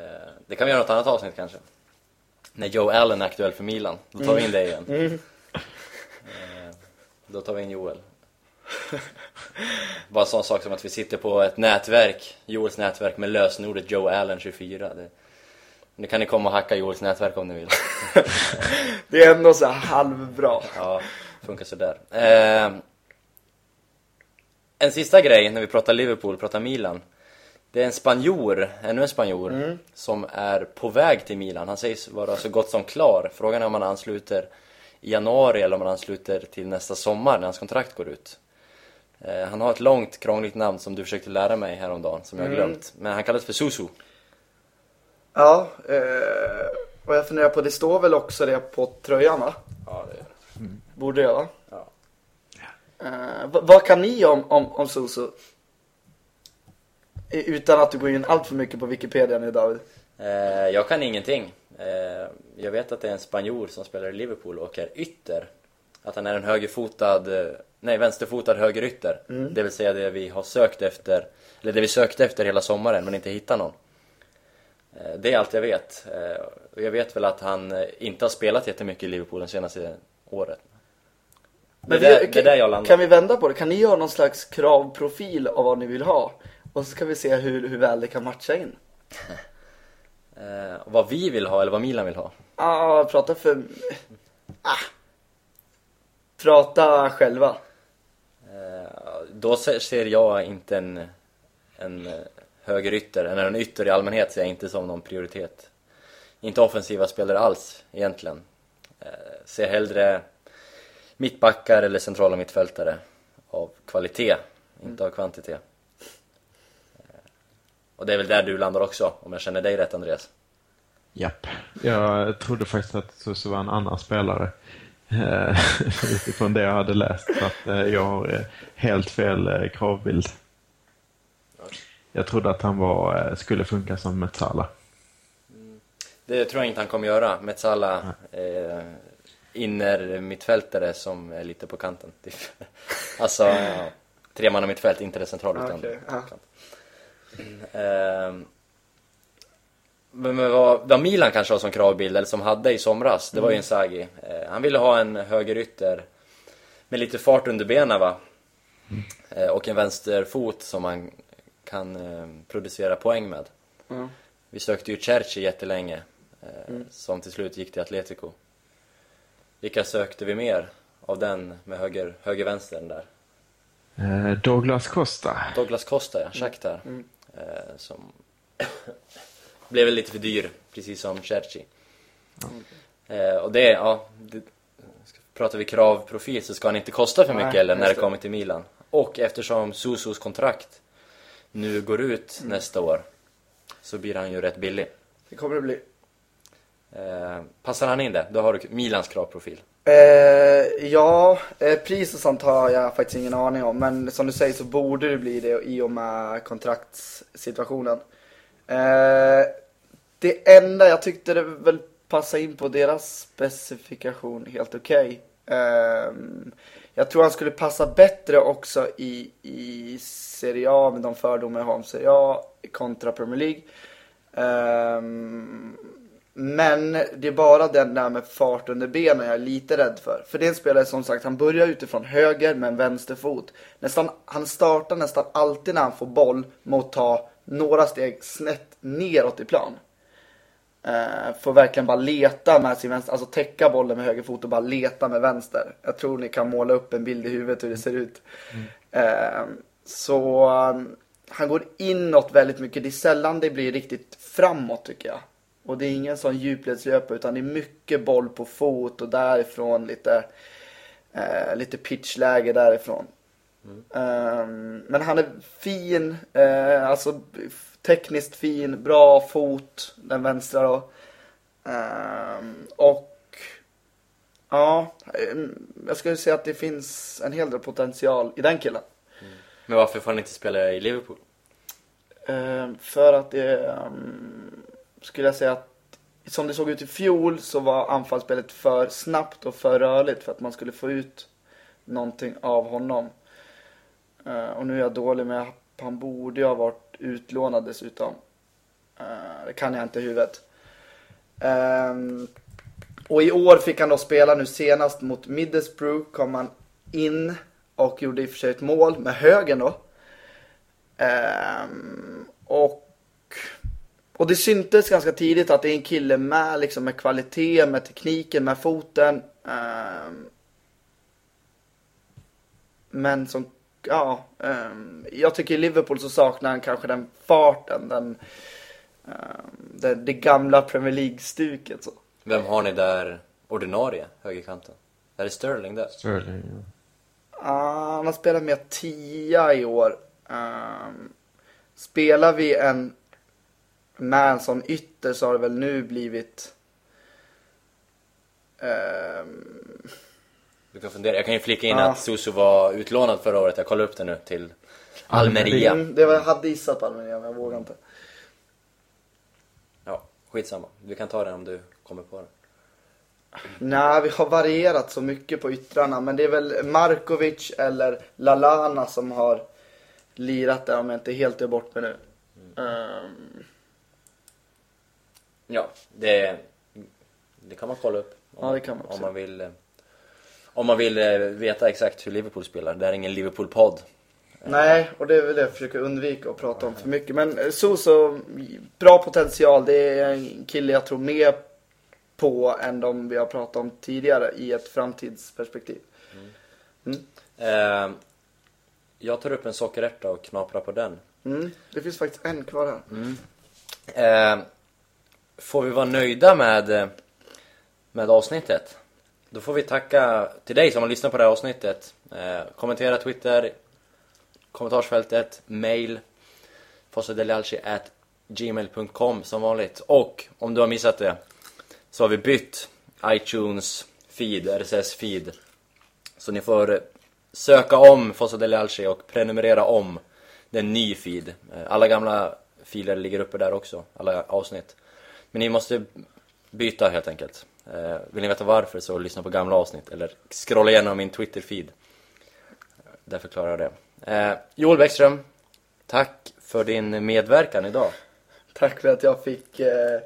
Speaker 1: det kan vi göra något annat avsnitt kanske. När Joe Allen är aktuell för Milan. Då tar vi in det igen. Eh, då tar vi in Joel. Bara en sån sak som att vi sitter på ett nätverk, Joels nätverk med lösenordet Joe Allen 24. Det, nu kan ni komma och hacka Joels nätverk om ni vill.
Speaker 2: Det är ändå så halvbra.
Speaker 1: Ja, funkar sådär. Eh, en sista grej när vi pratar Liverpool, pratar Milan. Det är en spanjor, ännu en spanjor, som är på väg till Milan. Han sägs vara så gott som klar. Frågan är om han ansluter i januari eller om han ansluter till nästa sommar när hans kontrakt går ut. Eh, han har ett långt, krångligt namn som du försökte lära mig häromdagen, som jag har glömt. Men han kallas för Susu.
Speaker 2: Ja, eh, och jag funderar på, det står väl också det på tröjan va?
Speaker 1: Ja, det
Speaker 2: Borde det va?
Speaker 1: Ja.
Speaker 2: Eh, vad, vad kan ni om, om, om Susu? Utan att du går in allt för mycket på Wikipedia nu David.
Speaker 1: Eh, jag kan ingenting. Eh, jag vet att det är en spanjor som spelar i Liverpool och är ytter. Att han är en högerfotad, eh, nej, vänsterfotad högerytter.
Speaker 2: Mm.
Speaker 1: Det vill säga det vi har sökt efter, eller det vi sökte efter hela sommaren men inte hittat någon. Eh, Det är allt jag vet. Eh, Och jag vet väl att han eh, inte har spelat jättemycket i Liverpool de senaste året. Det
Speaker 2: Men
Speaker 1: är där,
Speaker 2: vi,
Speaker 1: det är där jag landar.
Speaker 2: Kan vi vända på det? Kan ni göra någon slags kravprofil av vad ni vill ha? Och så ska vi se hur, hur väl det kan matcha in.
Speaker 1: Eh, vad vi vill ha eller vad Milan vill ha.
Speaker 2: Ah, prata för... Ah. Prata själva.
Speaker 1: Eh, Då se- ser jag inte en, en högerytter, eller en ytter i allmänhet ser jag inte som någon prioritet. Inte offensiva spelare alls egentligen. Eh, Ser hellre mittbackar eller centrala mittfältare av kvalitet, inte av kvantitet. Och det är väl där du landar också, om jag känner dig rätt Andreas.
Speaker 3: Japp. Jag trodde faktiskt att Susu var en annan spelare. Eh, Utifrån det jag hade läst. Så att eh, jag har eh, helt fel kravbild. Jag trodde att han var, skulle funka som Metsala.
Speaker 1: Det tror jag inte han kommer göra. Metsala eh, inner mittfältare som är lite på kanten. typ. alltså, ja, tremanna mittfält, inte det centrala utan
Speaker 2: Okej, ja.
Speaker 1: kant. Ehm, men vad, vad Milan kanske har som kravbild, eller som hade i somras, det var ju Inzaghi. Eh, han ville ha en högerytter med lite fart under benen va? Eh, och en vänsterfot som man kan eh, producera poäng med.
Speaker 2: Ja.
Speaker 1: Vi sökte ju Cherchi jättelänge, eh, som till slut gick till Atletico. Vilka sökte vi mer av den med höger, höger-vänstern där?
Speaker 3: Douglas Costa.
Speaker 1: Douglas Costa, ja, Shakhtar. Eh, som blev lite för dyr, precis som Cherchi. Eh, och det, ja, det, pratar vi kravprofil så ska han inte kosta för mycket
Speaker 2: Nej,
Speaker 1: eller när det kommer till Milan. Och eftersom Susus kontrakt nu går ut nästa år så blir han ju rätt billig.
Speaker 2: Det kommer det bli.
Speaker 1: Eh, passar han in det, då har du Milans kravprofil.
Speaker 2: Eh, ja, eh, pris och sånt har jag faktiskt ingen aning om. Men som du säger så borde det bli det i och med kontraktssituationen. Eh, det enda jag tyckte det väl passade in på deras specifikation helt okej. Eh, jag tror han skulle passa bättre också i, i Serie A med de fördomar jag har om Serie A kontra Premier League. Ehm, men det är bara den där med fart under benen jag är lite rädd för. För det är en spelare som sagt, han börjar utifrån höger med en vänsterfot. Nästan, han startar nästan alltid när han får boll mot att ta några steg snett neråt i plan. Uh, får verkligen bara leta med sin vänster, alltså täcka bollen med höger fot och bara leta med vänster. Jag tror ni kan måla upp en bild i huvudet hur det ser ut. Eh, så um, han går inåt väldigt mycket. Det är sällan det blir riktigt framåt tycker jag. Och det är ingen sån djupledslöpare utan det är mycket boll på fot och därifrån lite, eh, lite pitchläge därifrån. Ehm, men han är fin, eh, alltså tekniskt fin, bra fot, den vänstra då. Ehm, och ja, ehm, jag skulle säga att det finns en hel del potential i den killen.
Speaker 1: Men varför får han inte spela i Liverpool?
Speaker 2: Ehm, för att det ehm, skulle jag säga att som det såg ut i fjol så var anfallsspelet för snabbt och för rörligt för att man skulle få ut någonting av honom. Eh, och nu är jag dålig med han borde ju ha varit utlånad dessutom. Eh, det kan jag inte i huvudet. Ehm, och i år fick han då spela nu senast mot Middlesbrough kom han in och gjorde i och för sig ett mål med högen då. Ehm, och, och det syntes ganska tidigt att det är en kille med, liksom, med kvalitet, med tekniken, med foten. Ehm, men som, ja, ehm, jag tycker i Liverpool så saknar han kanske den farten, den, ehm, det, det gamla Premier League-stuket så.
Speaker 1: Vem har ni där ordinarie, högerkanten? Är det Sterling där?
Speaker 3: Sterling, ja.
Speaker 2: Ah, han har spelat med tia i år. Um, spelar vi en med en sån ytter så har det väl nu blivit ehm,
Speaker 1: Du kan fundera. Jag kan ju flika in
Speaker 2: Ja.
Speaker 1: att Susu var utlånad förra året. Jag kollade upp det nu till Almeria.
Speaker 2: mm, det var, jag hade gissat på Almeria men jag vågar inte.
Speaker 1: Ja, skitsamma. Du kan ta den om du kommer på den.
Speaker 2: Nej, vi har varierat så mycket på yttrarna. Men det är väl Markovic eller Lalana som har lirat där om jag inte helt är bort med nu. Ehm,
Speaker 1: Ja, det, det kan man kolla upp. Om,
Speaker 2: Ja, det kan man
Speaker 1: Om
Speaker 2: också.
Speaker 1: man vill, eh, om man vill eh, veta exakt hur Liverpool spelar. Det här är ingen Liverpool-podd.
Speaker 2: Nej, och det är väl det jag försöker undvika att prata om för mycket. Men eh, Soso, bra potential. Det är en kille jag tror mer på än de vi har pratat om tidigare i ett framtidsperspektiv.
Speaker 1: Eh, jag tar upp en sockerärta och knaprar på den.
Speaker 2: Mm, det finns faktiskt en kvar här.
Speaker 1: Eh, får vi vara nöjda med, eh, med avsnittet? Då får vi tacka till dig som har lyssnat på det här avsnittet. Eh, kommentera Twitter, kommentarsfältet, mail, gmail.com som vanligt. Och om du har missat det så har vi bytt iTunes feed, RSS-feed. Så ni får eh, söka om Fossa Deli Alci och prenumerera om. Det är en ny feed. Eh, alla gamla filer ligger uppe där också, alla avsnitt. Men ni måste byta helt enkelt. Eh, Vill ni veta varför så lyssna på gamla avsnitt eller scrolla igenom min Twitter-feed. Där förklarar jag det. Eh, Joel Bäckström, tack för din medverkan idag.
Speaker 2: Tack för att jag fick eh,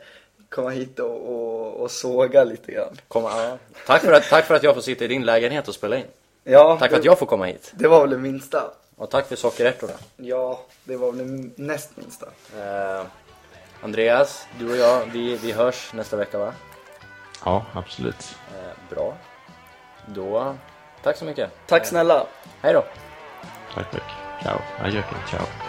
Speaker 2: komma hit och, och, och såga lite grann.
Speaker 1: Kom, ja. tack, för att, tack för att jag får sitta i din lägenhet och spela in.
Speaker 2: Ja,
Speaker 1: Tack för
Speaker 2: det,
Speaker 1: att jag får komma hit.
Speaker 2: det var väl det minsta.
Speaker 1: Och tack för sockerärtorna.
Speaker 2: Ja, det var väl det näst minsta.
Speaker 1: Eh, Andreas, du och jag, vi, vi hörs nästa vecka va?
Speaker 5: Ja, absolut.
Speaker 1: Eh, bra. Då, tack så mycket.
Speaker 2: Tack snälla.
Speaker 1: Hej då.
Speaker 5: Tack, tack. Ciao. Adjöken. Ciao.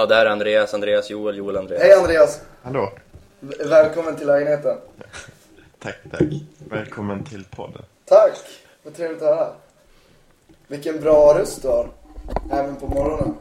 Speaker 1: Ja, där är Andreas, Andreas, Joel, Joel, Andreas.
Speaker 2: Hej Andreas.
Speaker 5: Hallå.
Speaker 2: V- Välkommen till lägenheten.
Speaker 5: Tack, tack. Välkommen till podden.
Speaker 2: Tack. Vad trevligt att höra. Vilken bra röst du har. Även på morgonen.